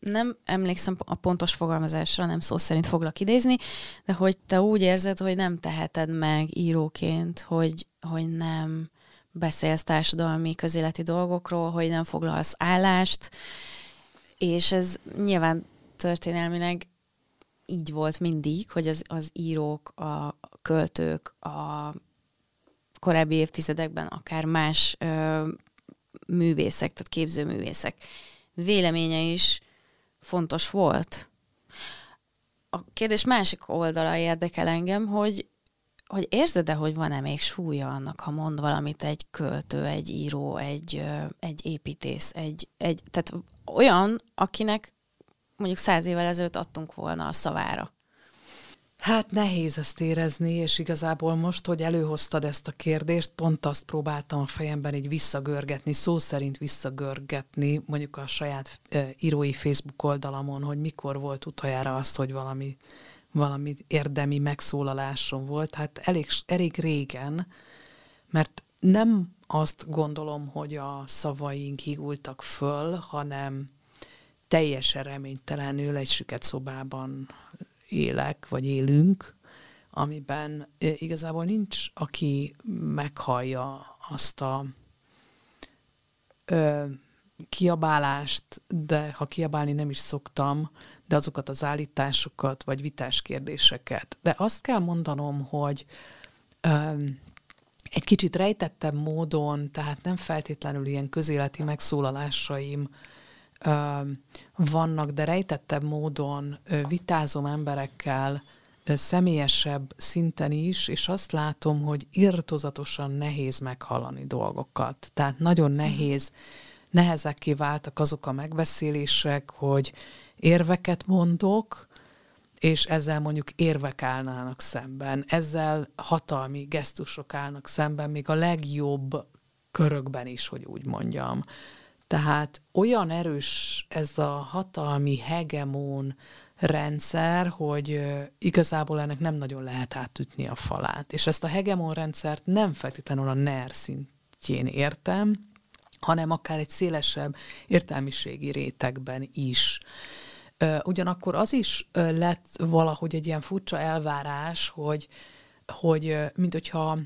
Speaker 1: nem emlékszem a pontos fogalmazásra, nem szó szerint foglak idézni, de hogy te úgy érzed, hogy nem teheted meg íróként, hogy, hogy nem beszélsz társadalmi, közéleti dolgokról, hogy nem foglalsz állást, és ez nyilván történelmileg így volt mindig, hogy az, az írók, a költők, a korábbi évtizedekben akár más ö, művészek, tehát képzőművészek véleménye is fontos volt. A kérdés másik oldala érdekel engem, hogy hogy érzed-e, hogy van-e még súlya annak, ha mond valamit egy költő, egy író, egy, egy építész, egy, egy, tehát olyan, akinek mondjuk száz évvel ezelőtt adtunk volna a szavára?
Speaker 2: Hát nehéz ezt érezni, és igazából most, hogy előhoztad ezt a kérdést, pont azt próbáltam a fejemben így visszagörgetni, szó szerint visszagörgetni, mondjuk a saját e, írói Facebook oldalamon, hogy mikor volt utoljára az, hogy valami valami érdemi megszólalásom volt, hát elég, elég régen, mert nem azt gondolom, hogy a szavaink higultak föl, hanem teljesen reménytelenül egy süket szobában élek, vagy élünk, amiben igazából nincs, aki meghallja azt a ö, kiabálást, de ha kiabálni nem is szoktam, de azokat az állításokat, vagy vitás kérdéseket. De azt kell mondanom, hogy um, egy kicsit rejtettebb módon, tehát nem feltétlenül ilyen közéleti megszólalásaim vannak, de rejtettebb módon vitázom emberekkel, személyesebb szinten is, és azt látom, hogy irtozatosan nehéz meghallani dolgokat. Tehát nagyon nehéz, nehezekké váltak azok a megbeszélések, hogy érveket mondok, és ezzel mondjuk érvek állnának szemben, ezzel hatalmi gesztusok állnak szemben, még a legjobb körökben is, hogy úgy mondjam. Tehát olyan erős ez a hatalmi hegemón rendszer, hogy igazából ennek nem nagyon lehet átütni a falát. És ezt a hegemon rendszert nem feltétlenül a NER szintjén értem, hanem akár egy szélesebb értelmiségi rétegben is. Ugyanakkor az is lett valahogy egy ilyen furcsa elvárás, hogy, hogy mint hogyha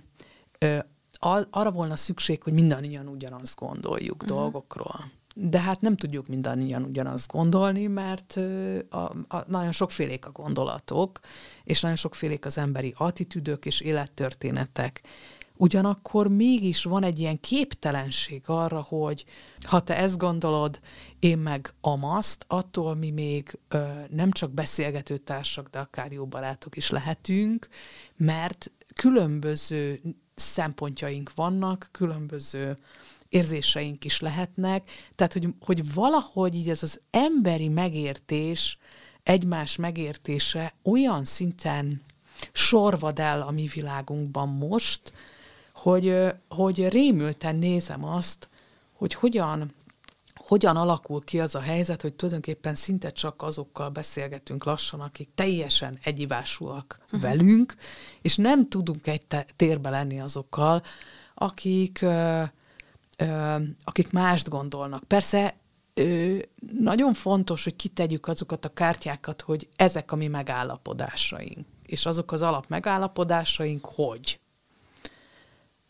Speaker 2: arra volna szükség, hogy mindannyian ugyanazt gondoljuk uh-huh. dolgokról. De hát nem tudjuk mindannyian ugyanazt gondolni, mert a, a, nagyon sokfélék a gondolatok, és nagyon sokfélék az emberi attitűdök és élettörténetek. ugyanakkor mégis van egy ilyen képtelenség arra, hogy ha te ezt gondolod, én meg amaszt, attól mi még ö, nem csak beszélgető társak, de akár jó barátok is lehetünk, mert különböző szempontjaink vannak, különböző érzéseink is lehetnek, tehát hogy, hogy valahogy így ez az emberi megértés, egymás megértése olyan szinten sorvad el a mi világunkban most, hogy, hogy rémülten nézem azt, hogy hogyan, hogyan alakul ki az a helyzet, hogy tulajdonképpen szinte csak azokkal beszélgetünk lassan, akik teljesen egyivásúak uh-huh. velünk, és nem tudunk egy térbe lenni azokkal, akik, ö, ö, akik mást gondolnak. Persze ö, nagyon fontos, hogy kitegyük azokat a kártyákat, hogy ezek a mi megállapodásaink, és azok az alap megállapodásaink, hogy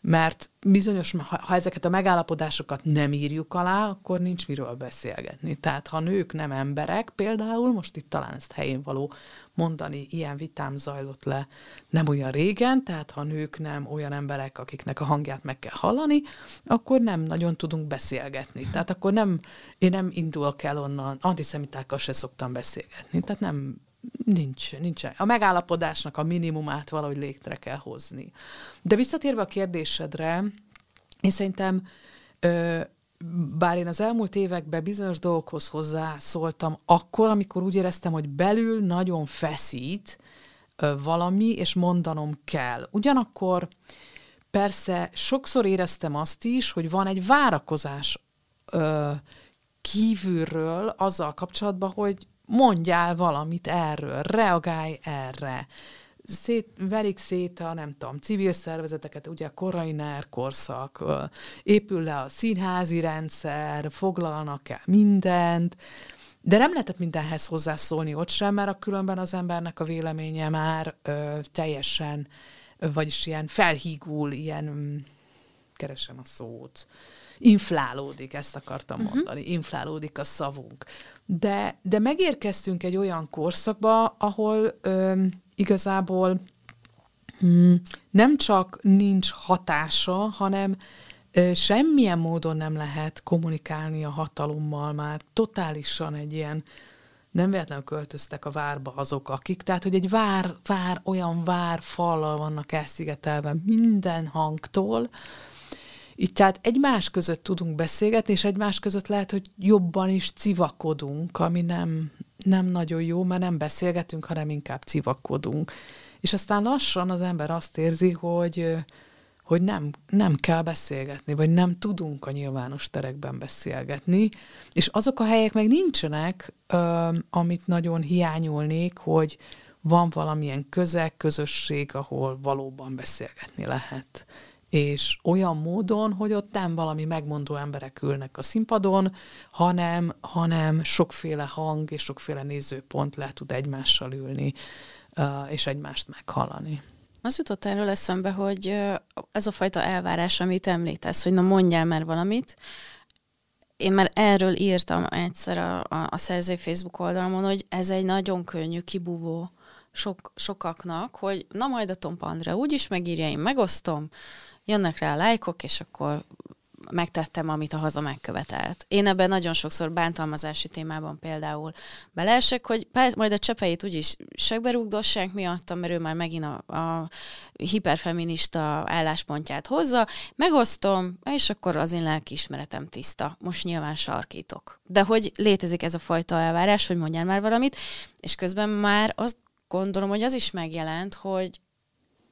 Speaker 2: mert bizonyos, ha, ezeket a megállapodásokat nem írjuk alá, akkor nincs miről beszélgetni. Tehát ha nők nem emberek, például, most itt talán ezt helyén való mondani, ilyen vitám zajlott le nem olyan régen, tehát ha nők nem olyan emberek, akiknek a hangját meg kell hallani, akkor nem nagyon tudunk beszélgetni. Tehát akkor nem, én nem indulok el onnan, antiszemitákkal se szoktam beszélgetni. Tehát nem Nincs, nincs. A megállapodásnak a minimumát valahogy légtre kell hozni. De visszatérve a kérdésedre, én szerintem, ö, bár én az elmúlt években bizonyos dolgokhoz hozzászóltam, akkor, amikor úgy éreztem, hogy belül nagyon feszít ö, valami, és mondanom kell. Ugyanakkor persze sokszor éreztem azt is, hogy van egy várakozás ö, kívülről azzal kapcsolatban, hogy mondjál valamit erről, reagálj erre. Szét, verik szét a, nem tudom, civil szervezeteket, ugye a korai NER korszak, épül le a színházi rendszer, foglalnak el mindent, de nem lehetett mindenhez hozzászólni ott sem, mert a különben az embernek a véleménye már ö, teljesen, vagyis ilyen felhígul, ilyen, mm, keresem a szót, inflálódik, ezt akartam uh-huh. mondani, inflálódik a szavunk. De, de megérkeztünk egy olyan korszakba, ahol ö, igazából mm, nem csak nincs hatása, hanem ö, semmilyen módon nem lehet kommunikálni a hatalommal már. Totálisan egy ilyen, nem véletlenül költöztek a várba azok, akik, tehát, hogy egy vár, vár olyan vár fallal vannak elszigetelve minden hangtól, így tehát egymás között tudunk beszélgetni, és egymás között lehet, hogy jobban is civakodunk, ami nem, nem nagyon jó, mert nem beszélgetünk, hanem inkább civakodunk. És aztán lassan az ember azt érzi, hogy, hogy nem, nem kell beszélgetni, vagy nem tudunk a nyilvános terekben beszélgetni, és azok a helyek meg nincsenek, amit nagyon hiányolnék, hogy van valamilyen közeg, közösség, ahol valóban beszélgetni lehet és olyan módon, hogy ott nem valami megmondó emberek ülnek a színpadon, hanem, hanem sokféle hang és sokféle nézőpont le tud egymással ülni, és egymást meghallani.
Speaker 1: Az jutott erről eszembe, hogy ez a fajta elvárás, amit említesz, hogy na mondjál már valamit, én már erről írtam egyszer a, a, a szerzői Facebook oldalon, hogy ez egy nagyon könnyű kibúvó sok, sokaknak, hogy na majd a Tompa Andrea úgyis megírja, én megosztom, jönnek rá a lájkok, és akkor megtettem, amit a haza megkövetelt. Én ebben nagyon sokszor bántalmazási témában például beleesek, hogy majd a csepeit úgyis segberúgdossák miattam, mert ő már megint a, a hiperfeminista álláspontját hozza, megosztom, és akkor az én lelkiismeretem tiszta. Most nyilván sarkítok. De hogy létezik ez a fajta elvárás, hogy mondjál már valamit, és közben már azt gondolom, hogy az is megjelent, hogy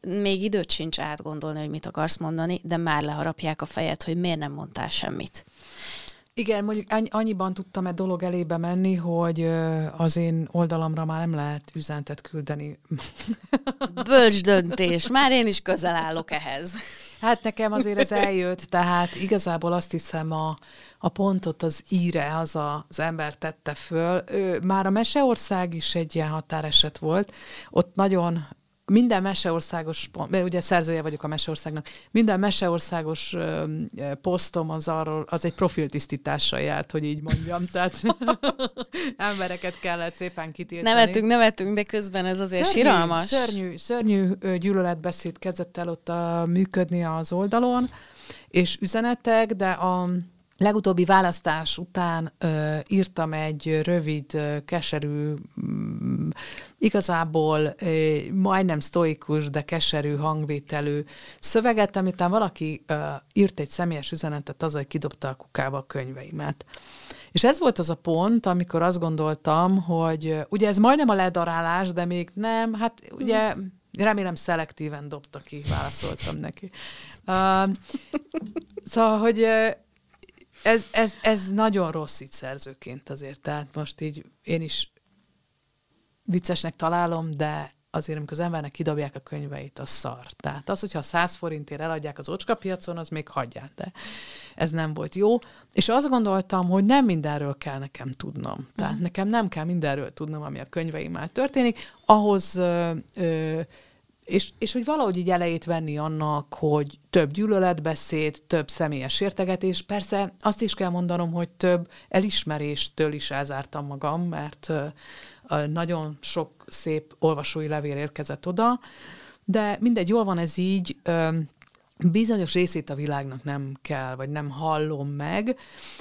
Speaker 1: még időt sincs átgondolni, hogy mit akarsz mondani, de már leharapják a fejed, hogy miért nem mondtál semmit.
Speaker 2: Igen, mondjuk annyiban tudtam egy dolog elébe menni, hogy az én oldalamra már nem lehet üzenetet küldeni.
Speaker 1: Bölcs döntés, már én is közel állok ehhez.
Speaker 2: Hát nekem azért ez eljött, tehát igazából azt hiszem a, a pontot az íre, az a, az ember tette föl. Ő, már a Meseország is egy ilyen határeset volt. Ott nagyon minden meseországos, mert ugye szerzője vagyok a meseországnak, minden meseországos posztom az arról, az egy profiltisztítással járt, hogy így mondjam, tehát embereket kellett szépen kitiltani.
Speaker 1: Nevetünk, nevetünk, de közben ez azért szörnyű, siralmas.
Speaker 2: Szörnyű, szörnyű gyűlöletbeszéd kezdett el ott a, működni az oldalon, és üzenetek, de a legutóbbi választás után ö, írtam egy rövid, ö, keserű, mm, igazából ö, majdnem sztoikus, de keserű hangvételű szöveget, amit valaki ö, írt egy személyes üzenetet az, hogy kidobta a kukába a könyveimet. És ez volt az a pont, amikor azt gondoltam, hogy ugye ez majdnem a ledarálás, de még nem, hát ugye remélem szelektíven dobta ki, válaszoltam neki. Uh, szóval, hogy ez, ez, ez nagyon rossz itt szerzőként azért, tehát most így én is viccesnek találom, de azért, amikor az embernek kidobják a könyveit, az szar. Tehát az, hogyha 100 forintért eladják az piacon, az még hagyják, de ez nem volt jó. És azt gondoltam, hogy nem mindenről kell nekem tudnom. Tehát uh-huh. nekem nem kell mindenről tudnom, ami a könyveimmel történik. Ahhoz ö, ö, és, és hogy valahogy így elejét venni annak, hogy több gyűlöletbeszéd, több személyes értegetés. Persze azt is kell mondanom, hogy több elismeréstől is elzártam magam, mert nagyon sok szép olvasói levél érkezett oda, de mindegy, jól van ez így, bizonyos részét a világnak nem kell, vagy nem hallom meg.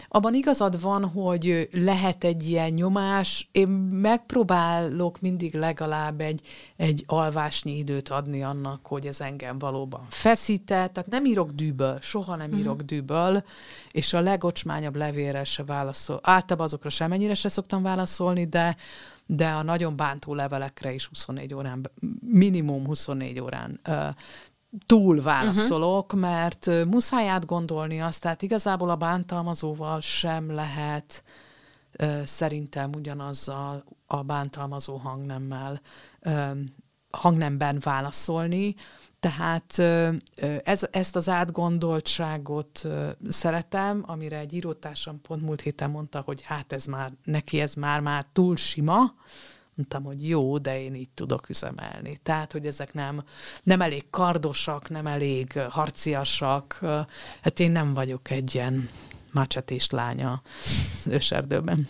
Speaker 2: Abban igazad van, hogy lehet egy ilyen nyomás. Én megpróbálok mindig legalább egy, egy alvásnyi időt adni annak, hogy ez engem valóban feszített. Tehát nem írok dűből, soha nem írok uh-huh. dűből, és a legocsmányabb levélre se válaszol. Általában azokra semennyire se szoktam válaszolni, de de a nagyon bántó levelekre is 24 órán, minimum 24 órán túl válaszolok, uh-huh. mert muszáj átgondolni azt, tehát igazából a bántalmazóval sem lehet szerintem ugyanazzal a bántalmazó hangnemmel hangnemben válaszolni, tehát ez, ezt az átgondoltságot szeretem, amire egy írótársam pont múlt héten mondta, hogy hát ez már, neki ez már már túl sima, mondtam, hogy jó, de én így tudok üzemelni. Tehát, hogy ezek nem, nem elég kardosak, nem elég harciasak. Hát én nem vagyok egy ilyen macsetés lánya őserdőben.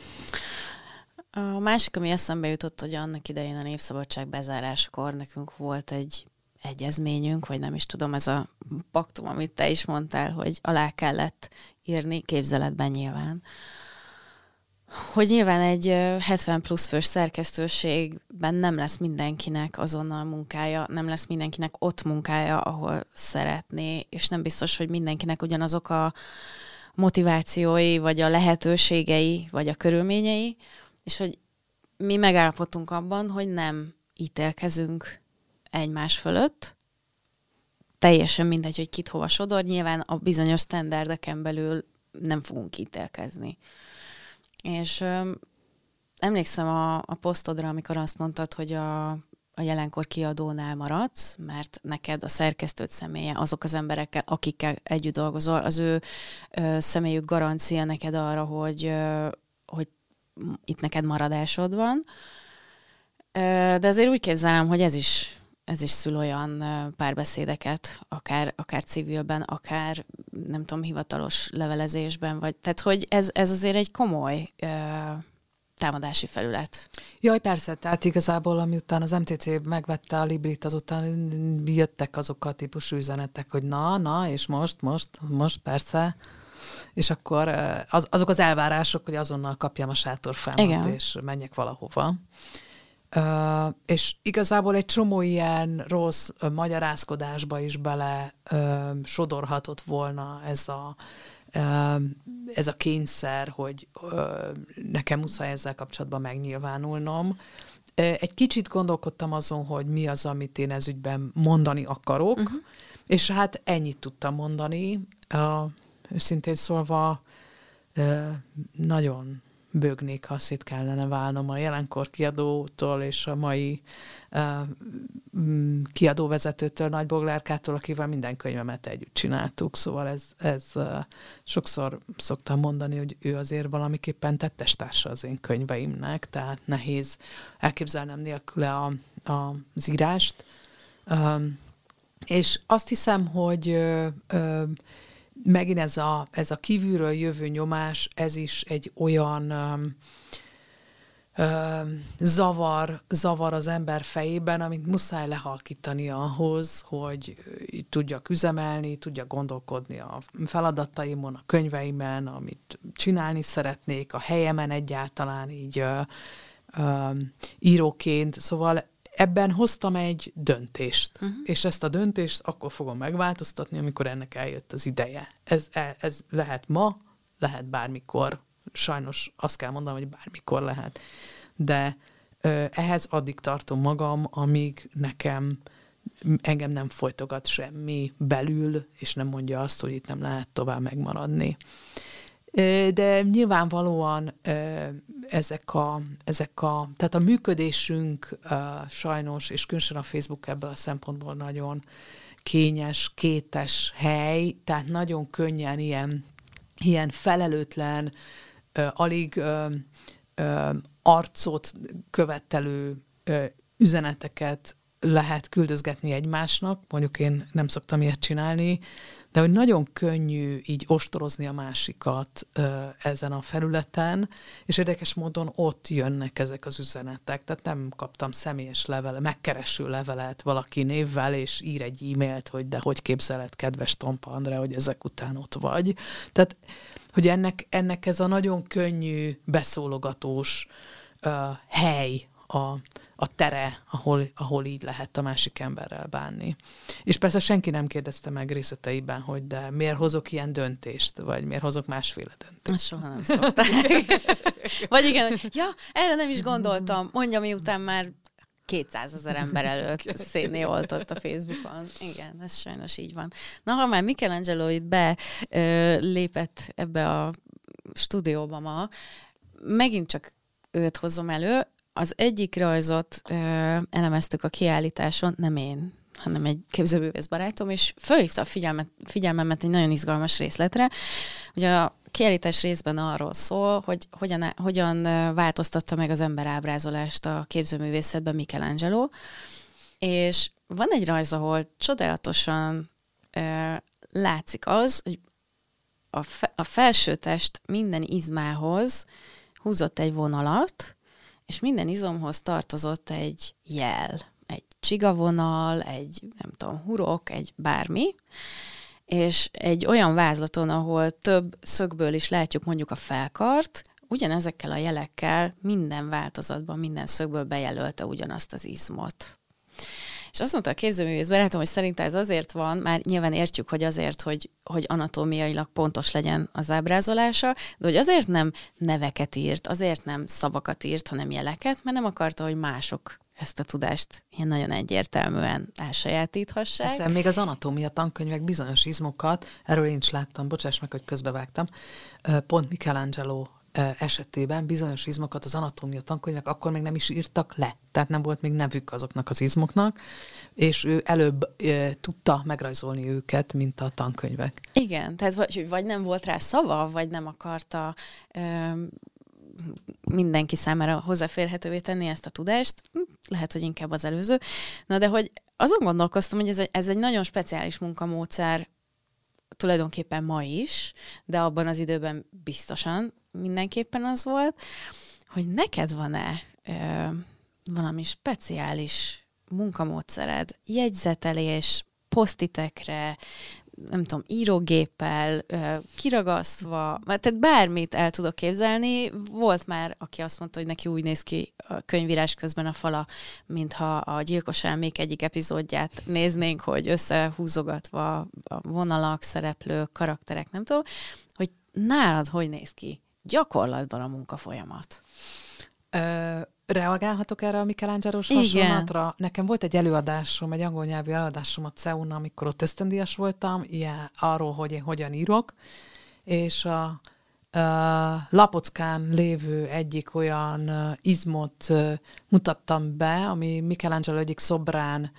Speaker 1: A másik, ami eszembe jutott, hogy annak idején a Népszabadság bezárásakor nekünk volt egy egyezményünk, vagy nem is tudom, ez a paktum, amit te is mondtál, hogy alá kellett írni, képzeletben nyilván, hogy nyilván egy 70 plusz fős szerkesztőségben nem lesz mindenkinek azonnal munkája, nem lesz mindenkinek ott munkája, ahol szeretné, és nem biztos, hogy mindenkinek ugyanazok a motivációi, vagy a lehetőségei, vagy a körülményei, és hogy mi megállapodtunk abban, hogy nem ítélkezünk egymás fölött, teljesen mindegy, hogy kit hova sodor, nyilván a bizonyos standardeken belül nem fogunk ítélkezni. És ö, emlékszem a, a posztodra, amikor azt mondtad, hogy a, a jelenkor kiadónál maradsz, mert neked a szerkesztőt személye, azok az emberekkel, akikkel együtt dolgozol, az ő ö, személyük garancia neked arra, hogy, ö, hogy itt neked maradásod van. De azért úgy képzelem, hogy ez is ez is szül olyan párbeszédeket, akár, akár civilben, akár nem tudom, hivatalos levelezésben, vagy tehát, hogy ez, ez azért egy komoly uh, támadási felület.
Speaker 2: Jaj, persze, tehát igazából amiután az MCC megvette a Librit, azután jöttek azok a típusú üzenetek, hogy na, na, és most, most, most persze, és akkor az, azok az elvárások, hogy azonnal kapjam a sátorfámat, és menjek valahova. Uh, és igazából egy csomó ilyen rossz uh, magyarázkodásba is bele uh, sodorhatott volna ez a, uh, ez a kényszer, hogy uh, nekem muszáj ezzel kapcsolatban megnyilvánulnom. Uh, egy kicsit gondolkodtam azon, hogy mi az, amit én ez ügyben mondani akarok, uh-huh. és hát ennyit tudtam mondani. Uh, őszintén szólva uh, nagyon bőgnék, ha szét kellene válnom a jelenkor kiadótól és a mai uh, kiadóvezetőtől, Nagy Boglárkától, akivel minden könyvemet együtt csináltuk. Szóval ez, ez uh, sokszor szoktam mondani, hogy ő azért valamiképpen tettestársa az én könyveimnek, tehát nehéz elképzelnem nélküle a, a, az írást. Um, és azt hiszem, hogy ö, ö, megint ez a, ez a kívülről jövő nyomás, ez is egy olyan ö, ö, zavar, zavar az ember fejében, amit muszáj lehalkítani ahhoz, hogy tudjak üzemelni, tudjak gondolkodni a feladataimon, a könyveimen, amit csinálni szeretnék, a helyemen egyáltalán így ö, íróként. Szóval ebben hoztam egy döntést, uh-huh. és ezt a döntést akkor fogom megváltoztatni, amikor ennek eljött az ideje. Ez, e, ez lehet ma, lehet bármikor. Sajnos azt kell mondanom, hogy bármikor lehet. De ö, ehhez addig tartom magam, amíg nekem engem nem folytogat semmi belül, és nem mondja azt, hogy itt nem lehet tovább megmaradni. De nyilvánvalóan ezek a, ezek a, tehát a működésünk sajnos, és különösen a Facebook ebből a szempontból nagyon kényes, kétes hely, tehát nagyon könnyen ilyen, ilyen felelőtlen, alig arcot követelő üzeneteket lehet küldözgetni egymásnak, mondjuk én nem szoktam ilyet csinálni, de hogy nagyon könnyű így ostorozni a másikat ö, ezen a felületen, és érdekes módon ott jönnek ezek az üzenetek, tehát nem kaptam személyes levele, megkereső levelet valaki névvel, és ír egy e-mailt, hogy de hogy képzeled, kedves Tompa André, hogy ezek után ott vagy. Tehát, hogy ennek, ennek ez a nagyon könnyű, beszólogatós ö, hely a, a tere, ahol, ahol így lehet a másik emberrel bánni. És persze senki nem kérdezte meg részleteiben, hogy de miért hozok ilyen döntést, vagy miért hozok másféle döntést.
Speaker 1: Soha nem szokták. vagy igen, ja, erre nem is gondoltam, mondja, miután már 200 ezer ember előtt szénné oltott a Facebookon. Igen, ez sajnos így van. Na, ha már Michelangelo itt be ö, lépett ebbe a stúdióba ma, megint csak őt hozom elő, az egyik rajzot ö, elemeztük a kiállításon, nem én, hanem egy képzőművész barátom, és fölhívta a figyelmet, figyelmemet egy nagyon izgalmas részletre, hogy a kiállítás részben arról szól, hogy hogyan, hogyan változtatta meg az ember ábrázolást a képzőművészetben Michelangelo, és van egy rajz, ahol csodálatosan ö, látszik az, hogy a, fe, a felsőtest minden izmához húzott egy vonalat, és minden izomhoz tartozott egy jel, egy csigavonal, egy nem tudom, hurok, egy bármi, és egy olyan vázlaton, ahol több szögből is látjuk mondjuk a felkart, ugyanezekkel a jelekkel minden változatban, minden szögből bejelölte ugyanazt az izmot. És azt mondta a képzőművész barátom, hogy szerintem ez azért van, már nyilván értjük, hogy azért, hogy, hogy anatómiailag pontos legyen az ábrázolása, de hogy azért nem neveket írt, azért nem szavakat írt, hanem jeleket, mert nem akarta, hogy mások ezt a tudást ilyen nagyon egyértelműen elsajátíthassák.
Speaker 2: Hiszen még az anatómia tankönyvek bizonyos izmokat, erről én is láttam, bocsáss meg, hogy közbevágtam, pont Michelangelo esetében bizonyos izmokat az anatómia tankönyvek akkor még nem is írtak le, tehát nem volt még nevük azoknak az izmoknak, és ő előbb e, tudta megrajzolni őket, mint a tankönyvek.
Speaker 1: Igen, tehát vagy, vagy nem volt rá szava, vagy nem akarta e, mindenki számára hozzáférhetővé tenni ezt a tudást, hm, lehet, hogy inkább az előző. Na de hogy azon gondolkoztam, hogy ez egy, ez egy nagyon speciális munkamódszer tulajdonképpen ma is, de abban az időben biztosan mindenképpen az volt, hogy neked van-e ö, valami speciális munkamódszered, jegyzetelés, posztitekre, nem tudom, írógéppel, kiragasztva, tehát bármit el tudok képzelni. Volt már, aki azt mondta, hogy neki úgy néz ki a könyvírás közben a fala, mintha a Gyilkos Elmék egyik epizódját néznénk, hogy összehúzogatva a vonalak, szereplők, karakterek, nem tudom, hogy nálad hogy néz ki gyakorlatban a munkafolyamat?
Speaker 2: Ö, reagálhatok erre a michelangelo hasonlatra? Nekem volt egy előadásom, egy angol nyelvű előadásom a CEUN, amikor ott ösztendíjas voltam, ilyen, arról, hogy én hogyan írok, és a, a lapockán lévő egyik olyan izmot mutattam be, ami Michelangelo egyik szobrán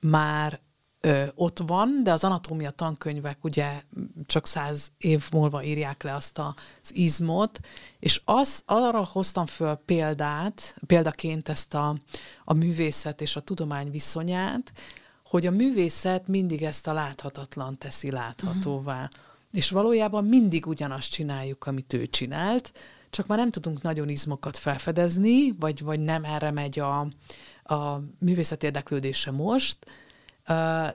Speaker 2: már ö, ott van, de az anatómia tankönyvek ugye csak száz év múlva írják le azt az izmot, és az, arra hoztam föl példát, példaként ezt a, a művészet és a tudomány viszonyát, hogy a művészet mindig ezt a láthatatlan teszi láthatóvá. Uh-huh. És valójában mindig ugyanazt csináljuk, amit ő csinált, csak már nem tudunk nagyon izmokat felfedezni, vagy, vagy nem erre megy a, a művészet érdeklődése most,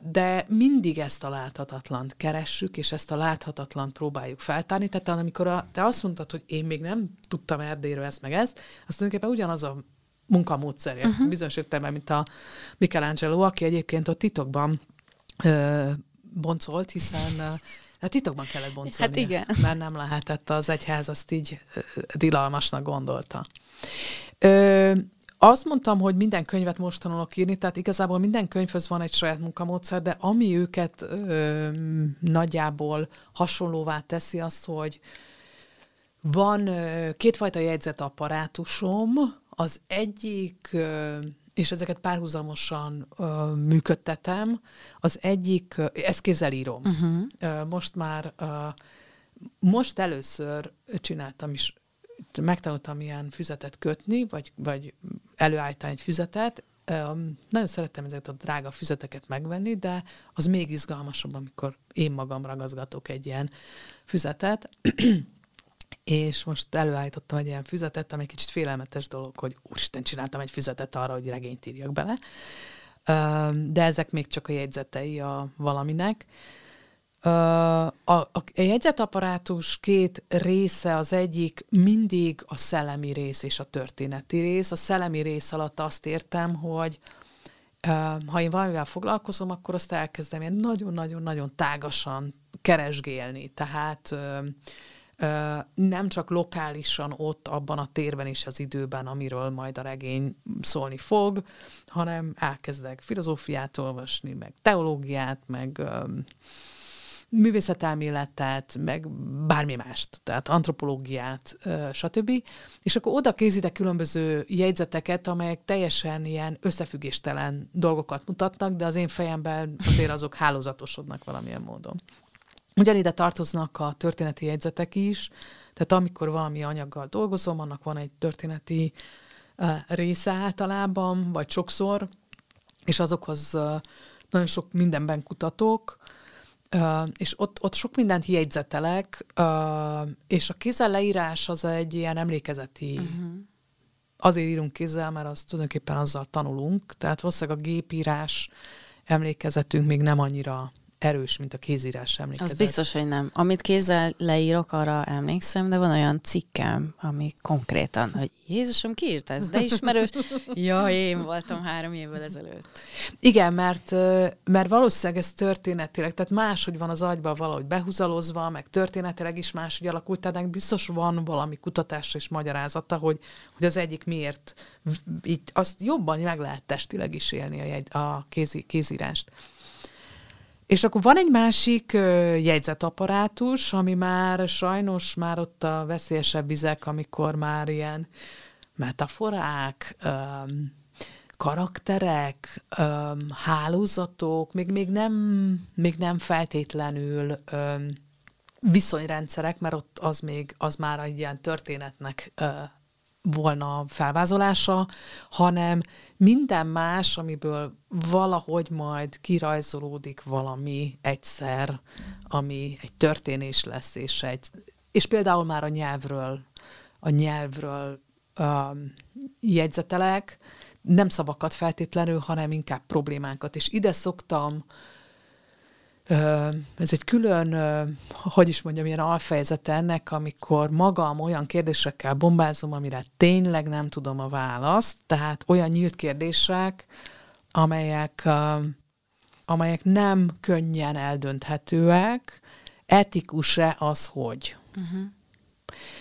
Speaker 2: de mindig ezt a láthatatlant keressük, és ezt a láthatatlant próbáljuk feltárni. Tehát amikor a, te azt mondtad, hogy én még nem tudtam Erdélyről ezt meg ezt, azt tulajdonképpen ugyanaz a munkamódszerje, uh-huh. bizonyos értelemben, mint a Michelangelo, aki egyébként ott titokban ö, boncolt, hiszen Hát titokban kellett boncolni.
Speaker 1: Hát igen.
Speaker 2: Mert nem lehetett, az egyház azt így dilalmasnak gondolta. Ö, azt mondtam, hogy minden könyvet most tanulok írni, tehát igazából minden könyvhöz van egy saját munkamódszer, de ami őket ö, nagyjából hasonlóvá teszi az, hogy van ö, kétfajta jegyzetapparátusom, az egyik, ö, és ezeket párhuzamosan ö, működtetem, az egyik, ö, ezt kézzel írom. Uh-huh. Ö, most már, ö, most először csináltam is megtanultam ilyen füzetet kötni, vagy, vagy előállítani egy füzetet. Nagyon szerettem ezeket a drága füzeteket megvenni, de az még izgalmasabb, amikor én magam ragazgatok egy ilyen füzetet. és most előállítottam egy ilyen füzetet, ami egy kicsit félelmetes dolog, hogy úristen, csináltam egy füzetet arra, hogy regényt írjak bele. De ezek még csak a jegyzetei a valaminek. A, a, jegyzetaparátus két része, az egyik mindig a szellemi rész és a történeti rész. A szellemi rész alatt azt értem, hogy ha én valamivel foglalkozom, akkor azt elkezdem ilyen nagyon-nagyon-nagyon tágasan keresgélni. Tehát nem csak lokálisan ott, abban a térben és az időben, amiről majd a regény szólni fog, hanem elkezdek filozófiát olvasni, meg teológiát, meg művészetelméletet, meg bármi mást, tehát antropológiát, stb. És akkor oda készítek különböző jegyzeteket, amelyek teljesen ilyen összefüggéstelen dolgokat mutatnak, de az én fejemben azért azok hálózatosodnak valamilyen módon. Ugyanide tartoznak a történeti jegyzetek is, tehát amikor valami anyaggal dolgozom, annak van egy történeti része általában, vagy sokszor, és azokhoz nagyon sok mindenben kutatok, Uh, és ott, ott sok mindent jegyzetelek, uh, és a kézzel leírás az egy ilyen emlékezeti, uh-huh. azért írunk kézzel, mert az tulajdonképpen azzal tanulunk, tehát valószínűleg a gépírás emlékezetünk még nem annyira erős, mint a kézírás emlékezet.
Speaker 1: Az biztos, hogy nem. Amit kézzel leírok, arra emlékszem, de van olyan cikkem, ami konkrétan, hogy Jézusom, ki írt ez? De ismerős. ja, én voltam három évvel ezelőtt.
Speaker 2: Igen, mert, mert valószínűleg ez történetileg, tehát máshogy van az agyban valahogy behúzalozva, meg történetileg is máshogy alakult, tehát biztos van valami kutatás és magyarázata, hogy, hogy az egyik miért, itt azt jobban meg lehet testileg is élni a, jegy, a kézi, kézírást. És akkor van egy másik ö, jegyzetapparátus, ami már sajnos már ott a veszélyesebb vizek, amikor már ilyen metaforák, ö, karakterek, ö, hálózatok, még, még, nem, még nem feltétlenül ö, viszonyrendszerek, mert ott az még, az már egy ilyen történetnek ö, volna felvázolása, hanem minden más, amiből valahogy majd kirajzolódik valami egyszer, ami egy történés lesz, és, egy, és például már a nyelvről, a nyelvről um, jegyzetelek, nem szavakat feltétlenül, hanem inkább problémánkat. És ide szoktam ez egy külön, hogy is mondjam, ilyen alfejezete ennek, amikor magam olyan kérdésekkel bombázom, amire tényleg nem tudom a választ, tehát olyan nyílt kérdések, amelyek, amelyek nem könnyen eldönthetőek, etikus-e az, hogy. Uh-huh.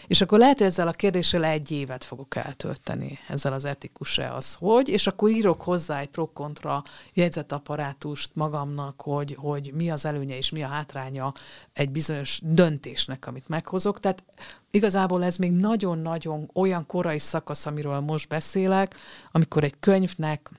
Speaker 2: És akkor lehet, hogy ezzel a kérdéssel egy évet fogok eltölteni, ezzel az etikus-e az, hogy, és akkor írok hozzá egy pro-kontra jegyzetapparátust magamnak, hogy, hogy mi az előnye és mi a hátránya egy bizonyos döntésnek, amit meghozok. Tehát igazából ez még nagyon-nagyon olyan korai szakasz, amiről most beszélek, amikor egy könyvnek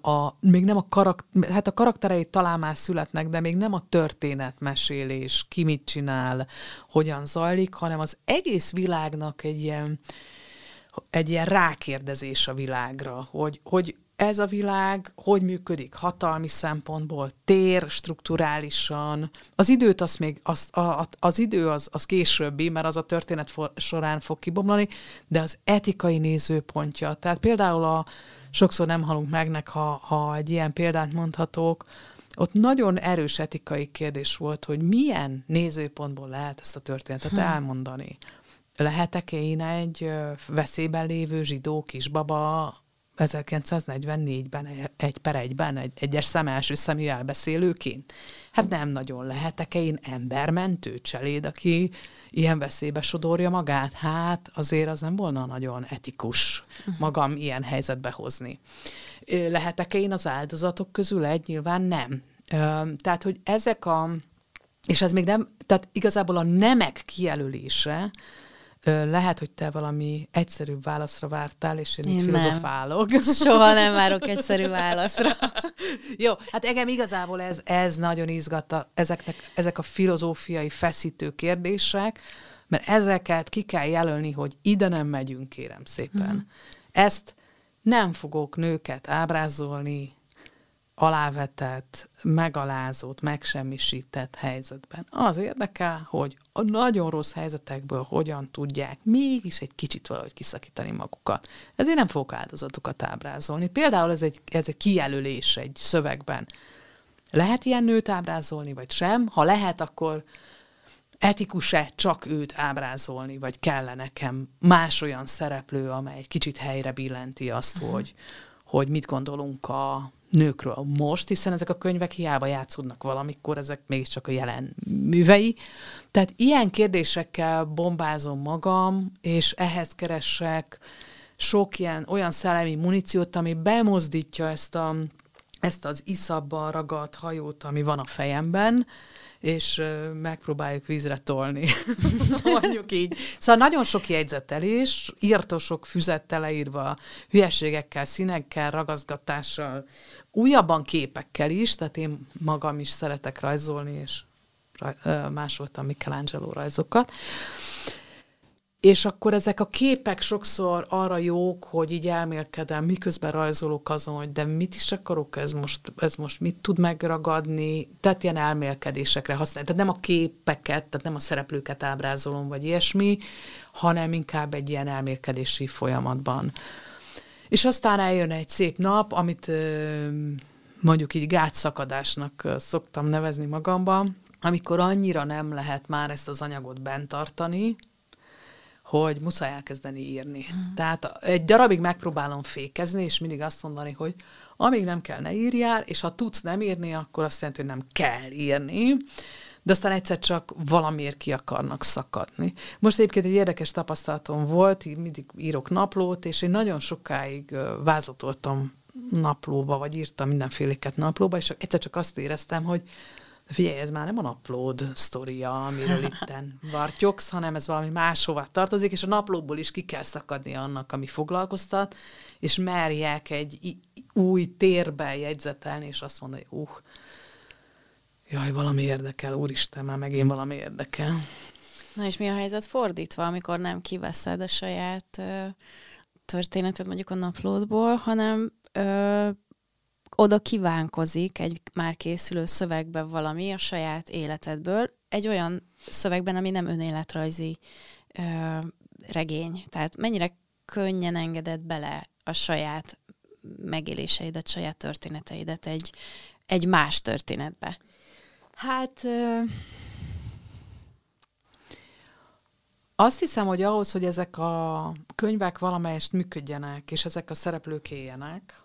Speaker 2: a, még nem a, karak, hát a karakterei talán már születnek, de még nem a történetmesélés, ki mit csinál, hogyan zajlik, hanem az egész világnak egy ilyen, egy ilyen rákérdezés a világra, hogy, hogy ez a világ hogy működik hatalmi szempontból, tér, strukturálisan. Az időt az még, az, a, az idő az, az későbbi, mert az a történet for, során fog kibomlani, de az etikai nézőpontja. Tehát például a sokszor nem halunk meg, ha, ha egy ilyen példát mondhatok, ott nagyon erős etikai kérdés volt, hogy milyen nézőpontból lehet ezt a történetet hm. elmondani. Lehetek én egy veszélyben lévő zsidó kisbaba 1944-ben egy per egyben egy egyes szem első szemű elbeszélőként? Hát nem nagyon lehetek-e én embermentő cseléd, aki ilyen veszélybe sodorja magát? Hát azért az nem volna nagyon etikus uh-huh. magam ilyen helyzetbe hozni. Lehetek-e én az áldozatok közül egy? Nyilván nem. Tehát, hogy ezek a, és ez még nem, tehát igazából a nemek kijelölése, lehet, hogy te valami egyszerűbb válaszra vártál, és én, én így filozofálok.
Speaker 1: Nem. Soha nem várok egyszerű válaszra.
Speaker 2: Jó, hát engem igazából ez, ez nagyon izgatta, ezeknek, ezek a filozófiai feszítő kérdések, mert ezeket ki kell jelölni, hogy ide nem megyünk, kérem szépen. Mm-hmm. Ezt nem fogok nőket ábrázolni, alávetett, megalázott, megsemmisített helyzetben. Az érdekel, hogy a nagyon rossz helyzetekből hogyan tudják mégis egy kicsit valahogy kiszakítani magukat. Ezért nem fogok áldozatokat ábrázolni. Például ez egy, ez egy kijelölés egy szövegben. Lehet ilyen nőt ábrázolni, vagy sem? Ha lehet, akkor etikus-e csak őt ábrázolni, vagy kell nekem más olyan szereplő, amely egy kicsit helyre billenti azt, uh-huh. hogy, hogy mit gondolunk a nőkről most, hiszen ezek a könyvek hiába játszódnak valamikor, ezek mégiscsak a jelen művei. Tehát ilyen kérdésekkel bombázom magam, és ehhez keresek sok ilyen olyan szellemi muníciót, ami bemozdítja ezt, a, ezt az iszabban ragadt hajót, ami van a fejemben, és megpróbáljuk vízre tolni. Mondjuk így. Szóval nagyon sok jegyzetelés, írtosok füzettel leírva, hülyeségekkel, színekkel, ragaszgatással, újabban képekkel is, tehát én magam is szeretek rajzolni, és másoltam Michelangelo rajzokat. És akkor ezek a képek sokszor arra jók, hogy így elmélkedem, miközben rajzolok azon, hogy de mit is akarok, ez most, ez most mit tud megragadni, tehát ilyen elmélkedésekre használni. Tehát nem a képeket, tehát nem a szereplőket ábrázolom, vagy ilyesmi, hanem inkább egy ilyen elmélkedési folyamatban. És aztán eljön egy szép nap, amit mondjuk így gátszakadásnak szoktam nevezni magamban, amikor annyira nem lehet már ezt az anyagot bent tartani, hogy muszáj elkezdeni írni. Mm. Tehát egy darabig megpróbálom fékezni, és mindig azt mondani, hogy amíg nem kell, ne írjál, és ha tudsz nem írni, akkor azt jelenti, hogy nem kell írni, de aztán egyszer csak valamiért ki akarnak szakadni. Most egyébként egy érdekes tapasztalatom volt, így mindig írok naplót, és én nagyon sokáig vázatoltam naplóba, vagy írtam mindenféléket naplóba, és egyszer csak azt éreztem, hogy Figyelj, ez már nem a naplód sztoria, amiről itten vartyogsz, hanem ez valami máshova tartozik, és a naplóból is ki kell szakadni annak, ami foglalkoztat, és merjek egy új térbe jegyzetelni, és azt mondani, uh, jaj, valami érdekel, úristen, már megint valami érdekel.
Speaker 1: Na és mi a helyzet fordítva, amikor nem kiveszed a saját ö, történetet mondjuk a naplódból, hanem ö, oda kívánkozik egy már készülő szövegbe valami a saját életedből, egy olyan szövegben, ami nem önéletrajzi ö, regény. Tehát mennyire könnyen engeded bele a saját megéléseidet, saját történeteidet egy, egy más történetbe?
Speaker 2: Hát azt hiszem, hogy ahhoz, hogy ezek a könyvek valamelyest működjenek, és ezek a szereplők éljenek,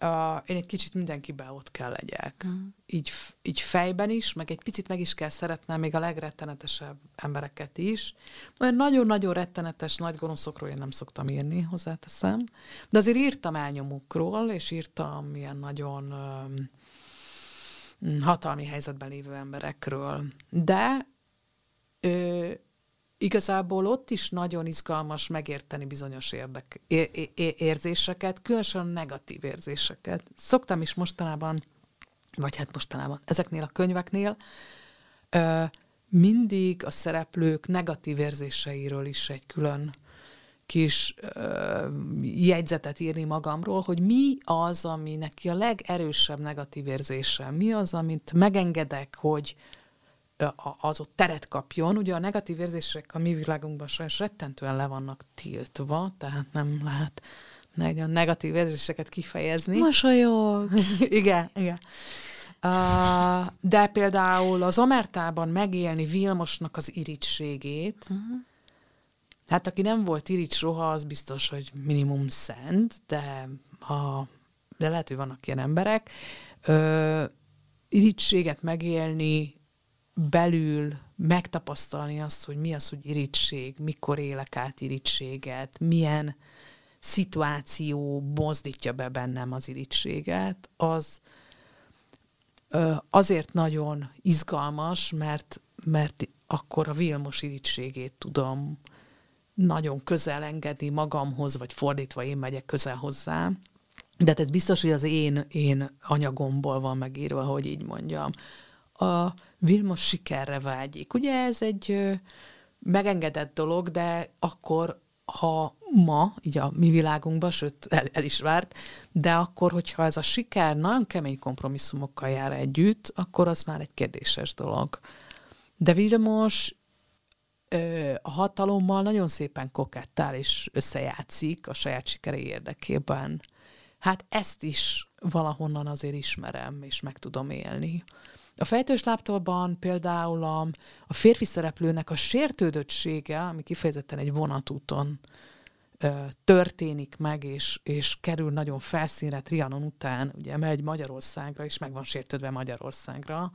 Speaker 2: Uh, én egy kicsit mindenkiben ott kell legyek. Mm. Így, így fejben is, meg egy picit meg is kell szeretnem még a legrettenetesebb embereket is. Mert nagyon-nagyon rettenetes nagy gonoszokról én nem szoktam írni, hozzáteszem. De azért írtam elnyomukról, és írtam ilyen nagyon um, hatalmi helyzetben lévő emberekről. De ö, igazából ott is nagyon izgalmas megérteni bizonyos érdek, é, é, érzéseket, különösen negatív érzéseket. Szoktam is mostanában, vagy hát mostanában, ezeknél a könyveknél ö, mindig a szereplők negatív érzéseiről is egy külön kis ö, jegyzetet írni magamról, hogy mi az, ami neki a legerősebb negatív érzése, mi az, amit megengedek, hogy az ott teret kapjon. Ugye a negatív érzések a mi világunkban sajnos rettentően le vannak tiltva, tehát nem lehet a negatív érzéseket kifejezni.
Speaker 1: Mosolyog.
Speaker 2: igen, igen. Uh, de például az Omertában megélni Vilmosnak az irítségét, uh-huh. Hát aki nem volt irigy soha, az biztos, hogy minimum szent, de, ha, de lehet, hogy vannak ilyen emberek. Uh, irítséget megélni belül, megtapasztalni azt, hogy mi az, hogy irítség, mikor élek át irítséget, milyen szituáció mozdítja be bennem az irítséget, az, azért nagyon izgalmas, mert, mert akkor a Vilmos irítségét tudom nagyon közel engedni magamhoz, vagy fordítva én megyek közel hozzá. De hát ez biztos, hogy az én, én anyagomból van megírva, hogy így mondjam. A Vilmos sikerre vágyik. Ugye ez egy megengedett dolog, de akkor ha ma, így a mi világunkban, sőt el, el is várt, de akkor, hogyha ez a siker nagyon kemény kompromisszumokkal jár együtt, akkor az már egy kérdéses dolog. De Vilmos a hatalommal nagyon szépen kokettál és összejátszik a saját sikerei érdekében. Hát ezt is valahonnan azért ismerem, és meg tudom élni. A fejtős láptolban például a, a férfi szereplőnek a sértődöttsége, ami kifejezetten egy vonatúton ö, történik meg, és, és kerül nagyon felszínre Trianon után, ugye megy Magyarországra, és meg van sértődve Magyarországra.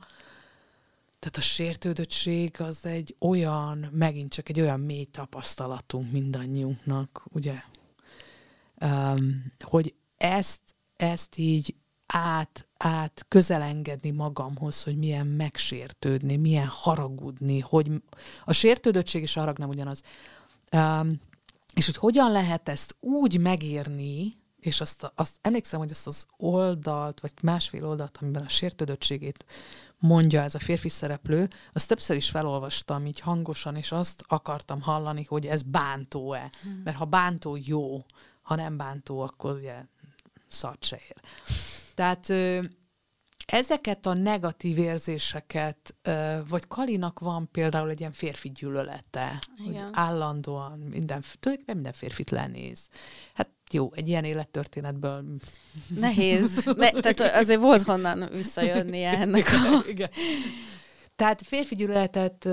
Speaker 2: Tehát a sértődöttség az egy olyan, megint csak egy olyan mély tapasztalatunk mindannyiunknak, ugye, um, hogy ezt, ezt így át, át közelengedni magamhoz, hogy milyen megsértődni, milyen haragudni, hogy a sértődöttség és a harag nem ugyanaz. Um, és hogy hogyan lehet ezt úgy megírni, és azt, azt emlékszem, hogy azt az oldalt, vagy másfél oldalt, amiben a sértődöttségét mondja ez a férfi szereplő, azt többször is felolvastam így hangosan, és azt akartam hallani, hogy ez bántó-e. Hmm. Mert ha bántó, jó. Ha nem bántó, akkor ugye szart se ér. Tehát ezeket a negatív érzéseket, vagy Kalinak van például egy ilyen férfi gyűlölete, Igen. hogy állandóan minden, tulajdonképpen minden férfit lenéz. Hát jó, egy ilyen élettörténetből...
Speaker 1: Nehéz. Ne, tehát azért volt honnan visszajönni ennek a... Igen.
Speaker 2: Tehát férfi gyűlöletet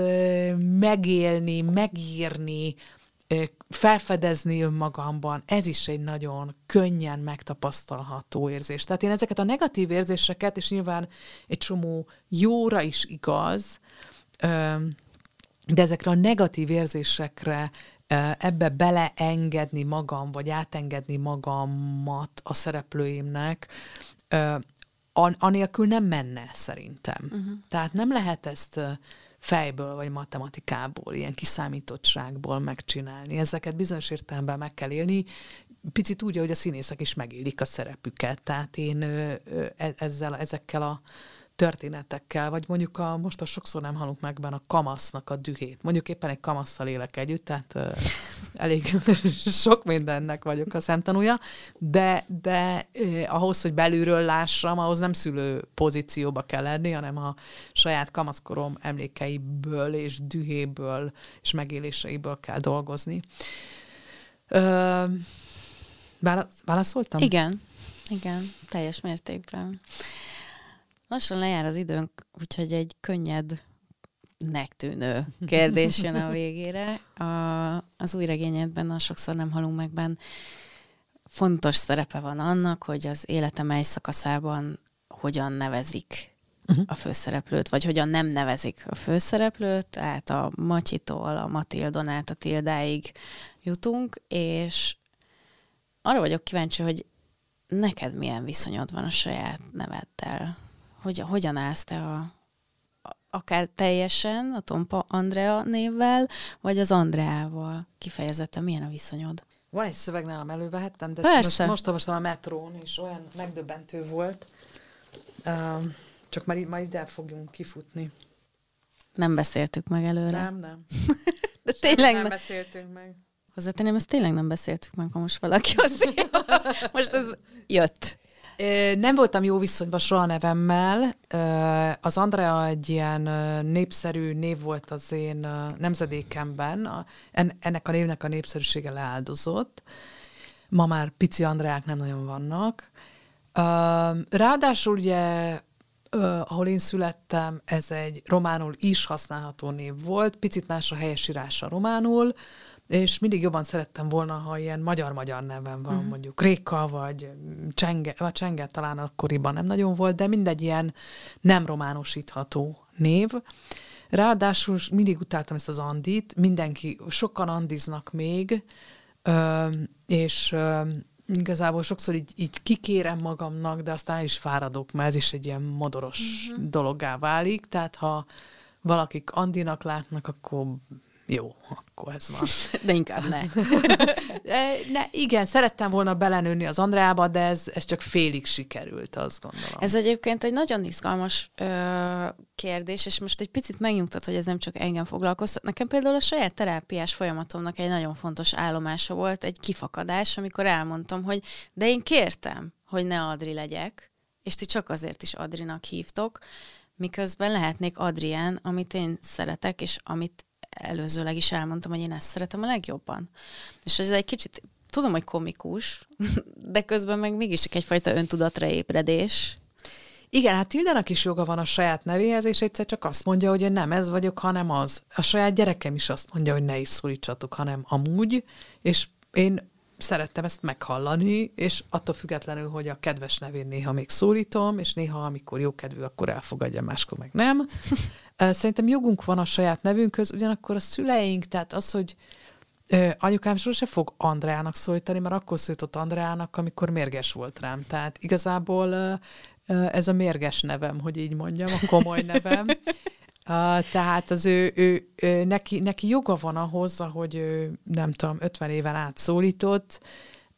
Speaker 2: megélni, megírni, felfedezni önmagamban, ez is egy nagyon könnyen megtapasztalható érzés. Tehát én ezeket a negatív érzéseket, és nyilván egy csomó jóra is igaz, de ezekre a negatív érzésekre ebbe beleengedni magam, vagy átengedni magamat a szereplőimnek, anélkül nem menne szerintem. Uh-huh. Tehát nem lehet ezt fejből vagy matematikából, ilyen kiszámítottságból megcsinálni. Ezeket bizonyos értelemben meg kell élni, picit úgy, hogy a színészek is megélik a szerepüket. Tehát én e, ezzel, ezekkel a történetekkel, vagy mondjuk a, most a sokszor nem hallunk meg benne a kamasznak a dühét. Mondjuk éppen egy kamasszal élek együtt, tehát uh, elég sok mindennek vagyok a szemtanúja, de, de uh, ahhoz, hogy belülről lássam, ahhoz nem szülő pozícióba kell lenni, hanem a saját kamaszkorom emlékeiből és dühéből és megéléseiből kell dolgozni. Uh, válaszoltam?
Speaker 1: Igen, igen, teljes mértékben. Lassan lejár az időnk, úgyhogy egy könnyed tűnő kérdés jön a végére. A, az új regényedben, a sokszor nem halunk megben, fontos szerepe van annak, hogy az életem mely szakaszában hogyan nevezik uh-huh. a főszereplőt, vagy hogyan nem nevezik a főszereplőt, tehát a Matyitól, a Matildon át a Tildáig jutunk, és arra vagyok kíváncsi, hogy neked milyen viszonyod van a saját neveddel? Hogy, hogyan állsz te a, akár teljesen a Tompa Andrea névvel, vagy az Andreával kifejezetten milyen a viszonyod?
Speaker 2: Van egy szöveg nálam elővehettem, de Persze. most, most olvastam a metrón, és olyan megdöbbentő volt. Uh, csak már, már ide fogjunk kifutni.
Speaker 1: Nem beszéltük meg előre.
Speaker 2: Nem, nem.
Speaker 1: de tényleg
Speaker 2: nem beszéltünk meg.
Speaker 1: hozzátenném, ezt tényleg nem beszéltük meg, ha most valaki azt Most ez jött.
Speaker 2: Nem voltam jó viszonyban soha nevemmel. Az Andrea egy ilyen népszerű név volt az én nemzedékemben. Ennek a névnek a népszerűsége leáldozott. Ma már pici Andreák nem nagyon vannak. Ráadásul ugye ahol én születtem, ez egy románul is használható név volt, picit más a helyesírása románul, és mindig jobban szerettem volna, ha ilyen magyar-magyar neven van, uh-huh. mondjuk Réka, vagy Csenge, vagy Csenge talán akkoriban nem nagyon volt, de mindegy ilyen nem románosítható név. Ráadásul mindig utáltam ezt az Andit, mindenki, sokan andiznak még, és igazából sokszor így, így kikérem magamnak, de aztán is fáradok, mert ez is egy ilyen modoros uh-huh. dologgá válik, tehát ha valakik Andinak látnak, akkor jó, akkor ez van.
Speaker 1: De inkább ne.
Speaker 2: ne. Igen, szerettem volna belenőni az Andreába, de ez, ez csak félig sikerült, azt gondolom.
Speaker 1: Ez egyébként egy nagyon izgalmas ö, kérdés, és most egy picit megnyugtat, hogy ez nem csak engem foglalkoztat. Nekem például a saját terápiás folyamatomnak egy nagyon fontos állomása volt, egy kifakadás, amikor elmondtam, hogy de én kértem, hogy ne Adri legyek, és ti csak azért is Adrinak hívtok, miközben lehetnék Adrián, amit én szeretek, és amit előzőleg is elmondtam, hogy én ezt szeretem a legjobban. És ez egy kicsit, tudom, hogy komikus, de közben meg mégis egyfajta öntudatra ébredés.
Speaker 2: Igen, hát Tildának is joga van a saját nevéhez, és egyszer csak azt mondja, hogy én nem ez vagyok, hanem az. A saját gyerekem is azt mondja, hogy ne is szólítsatok, hanem amúgy, és én szerettem ezt meghallani, és attól függetlenül, hogy a kedves nevén néha még szólítom, és néha, amikor jókedvű, akkor elfogadja, máskor meg nem. Szerintem jogunk van a saját nevünkhöz, ugyanakkor a szüleink, tehát az, hogy anyukám sose fog Andreának szólítani, mert akkor szólított Andreának, amikor mérges volt rám. Tehát igazából ez a mérges nevem, hogy így mondjam, a komoly nevem. Tehát az ő, ő, ő neki, neki joga van ahhoz, hogy ő, nem tudom, 50 éven át szólított,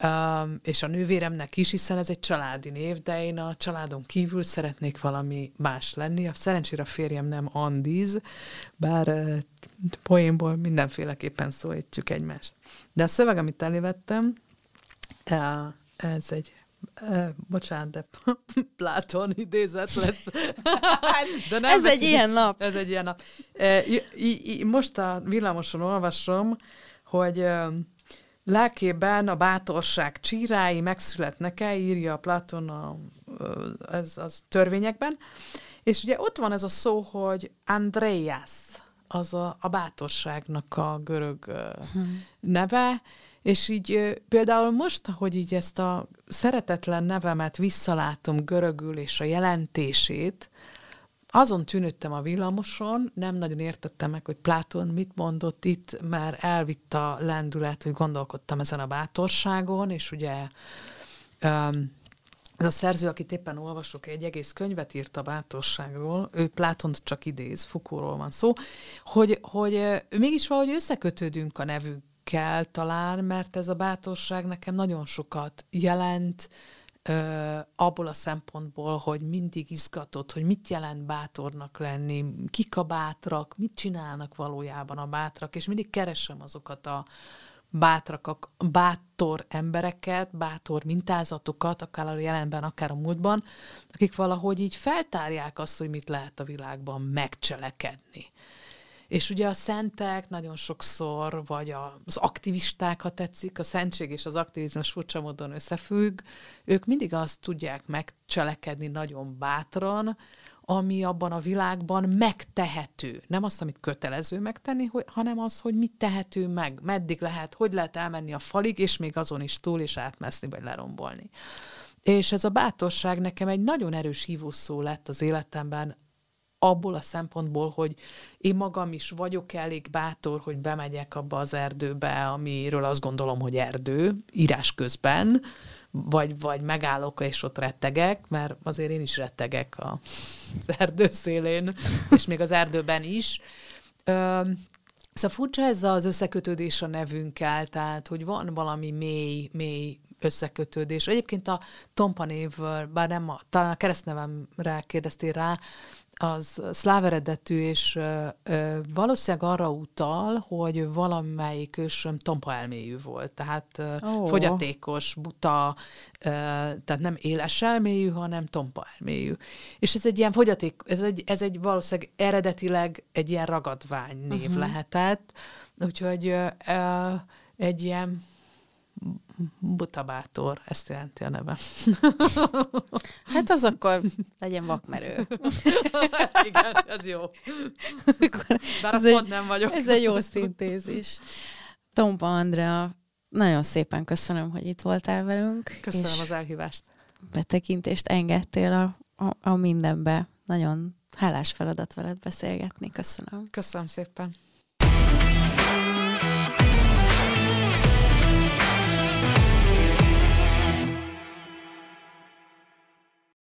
Speaker 2: um, és a nővéremnek is, hiszen ez egy családi név, de én a családon kívül szeretnék valami más lenni. A szerencsére a férjem nem Andiz, bár uh, poénból mindenféleképpen szólítjuk egymást. De a szöveg, amit elévettem, uh, ez egy Uh, bocsánat, de Pláton idézet lesz.
Speaker 1: de nem ez egy ilyen nap.
Speaker 2: Ez egy ilyen nap. Uh, most a villamoson olvasom, hogy uh, lelkében a bátorság csírái megszületnek-e, írja Platon a, ez az törvényekben, és ugye ott van ez a szó, hogy Andreas, az a, a bátorságnak a görög hmm. neve, és így például most, hogy így ezt a szeretetlen nevemet visszalátom görögül és a jelentését, azon tűnődtem a villamoson, nem nagyon értettem meg, hogy Pláton mit mondott. Itt, mert elvitt a lendület, hogy gondolkodtam ezen a bátorságon, és ugye ez a szerző, akit éppen olvasok, egy egész könyvet írt a bátorságról, ő Plátont csak idéz, Fukóról van szó, hogy, hogy mégis valahogy összekötődünk a nevünk kell talán, mert ez a bátorság nekem nagyon sokat jelent, ö, abból a szempontból, hogy mindig izgatott, hogy mit jelent bátornak lenni, kik a bátrak, mit csinálnak valójában a bátrak, és mindig keresem azokat a bátrak, bátor embereket, bátor mintázatokat, akár a jelenben, akár a múltban, akik valahogy így feltárják azt, hogy mit lehet a világban megcselekedni. És ugye a szentek nagyon sokszor, vagy az aktivisták, ha tetszik, a szentség és az aktivizmus furcsa módon összefügg, ők mindig azt tudják megcselekedni nagyon bátran, ami abban a világban megtehető. Nem azt, amit kötelező megtenni, hanem az, hogy mit tehető meg, meddig lehet, hogy lehet elmenni a falig, és még azon is túl, és átmeszni, vagy lerombolni. És ez a bátorság nekem egy nagyon erős hívószó lett az életemben, abból a szempontból, hogy én magam is vagyok elég bátor, hogy bemegyek abba az erdőbe, amiről azt gondolom, hogy erdő, írás közben, vagy, vagy megállok és ott rettegek, mert azért én is rettegek a, az erdő szélén, és még az erdőben is. Ö, Szóval furcsa ez az összekötődés a nevünkkel, tehát hogy van valami mély, mély összekötődés. Egyébként a Tompa név, bár nem a, talán a keresztnevemre kérdeztél rá, az szláv eredetű, és ö, ö, valószínűleg arra utal, hogy valamelyik ősöm tompa elmélyű volt, tehát ö,
Speaker 1: Ó.
Speaker 2: fogyatékos, buta, ö, tehát nem éles elmélyű, hanem tompa elmélyű. És ez egy ilyen fogyaték, ez egy, ez egy valószínűleg eredetileg egy ilyen ragadvány név uh-huh. lehetett, úgyhogy ö, ö, egy ilyen butabátor, ezt jelenti a neve.
Speaker 1: Hát az akkor legyen vakmerő.
Speaker 2: Igen, ez jó. Bár
Speaker 1: Ez egy-
Speaker 2: pont nem vagyok.
Speaker 1: Ez egy jó szintézis. Tompa Andrea, nagyon szépen köszönöm, hogy itt voltál velünk.
Speaker 2: Köszönöm az elhívást.
Speaker 1: betekintést engedtél a, a, a mindenbe. Nagyon hálás feladat veled beszélgetni. Köszönöm.
Speaker 2: Köszönöm szépen.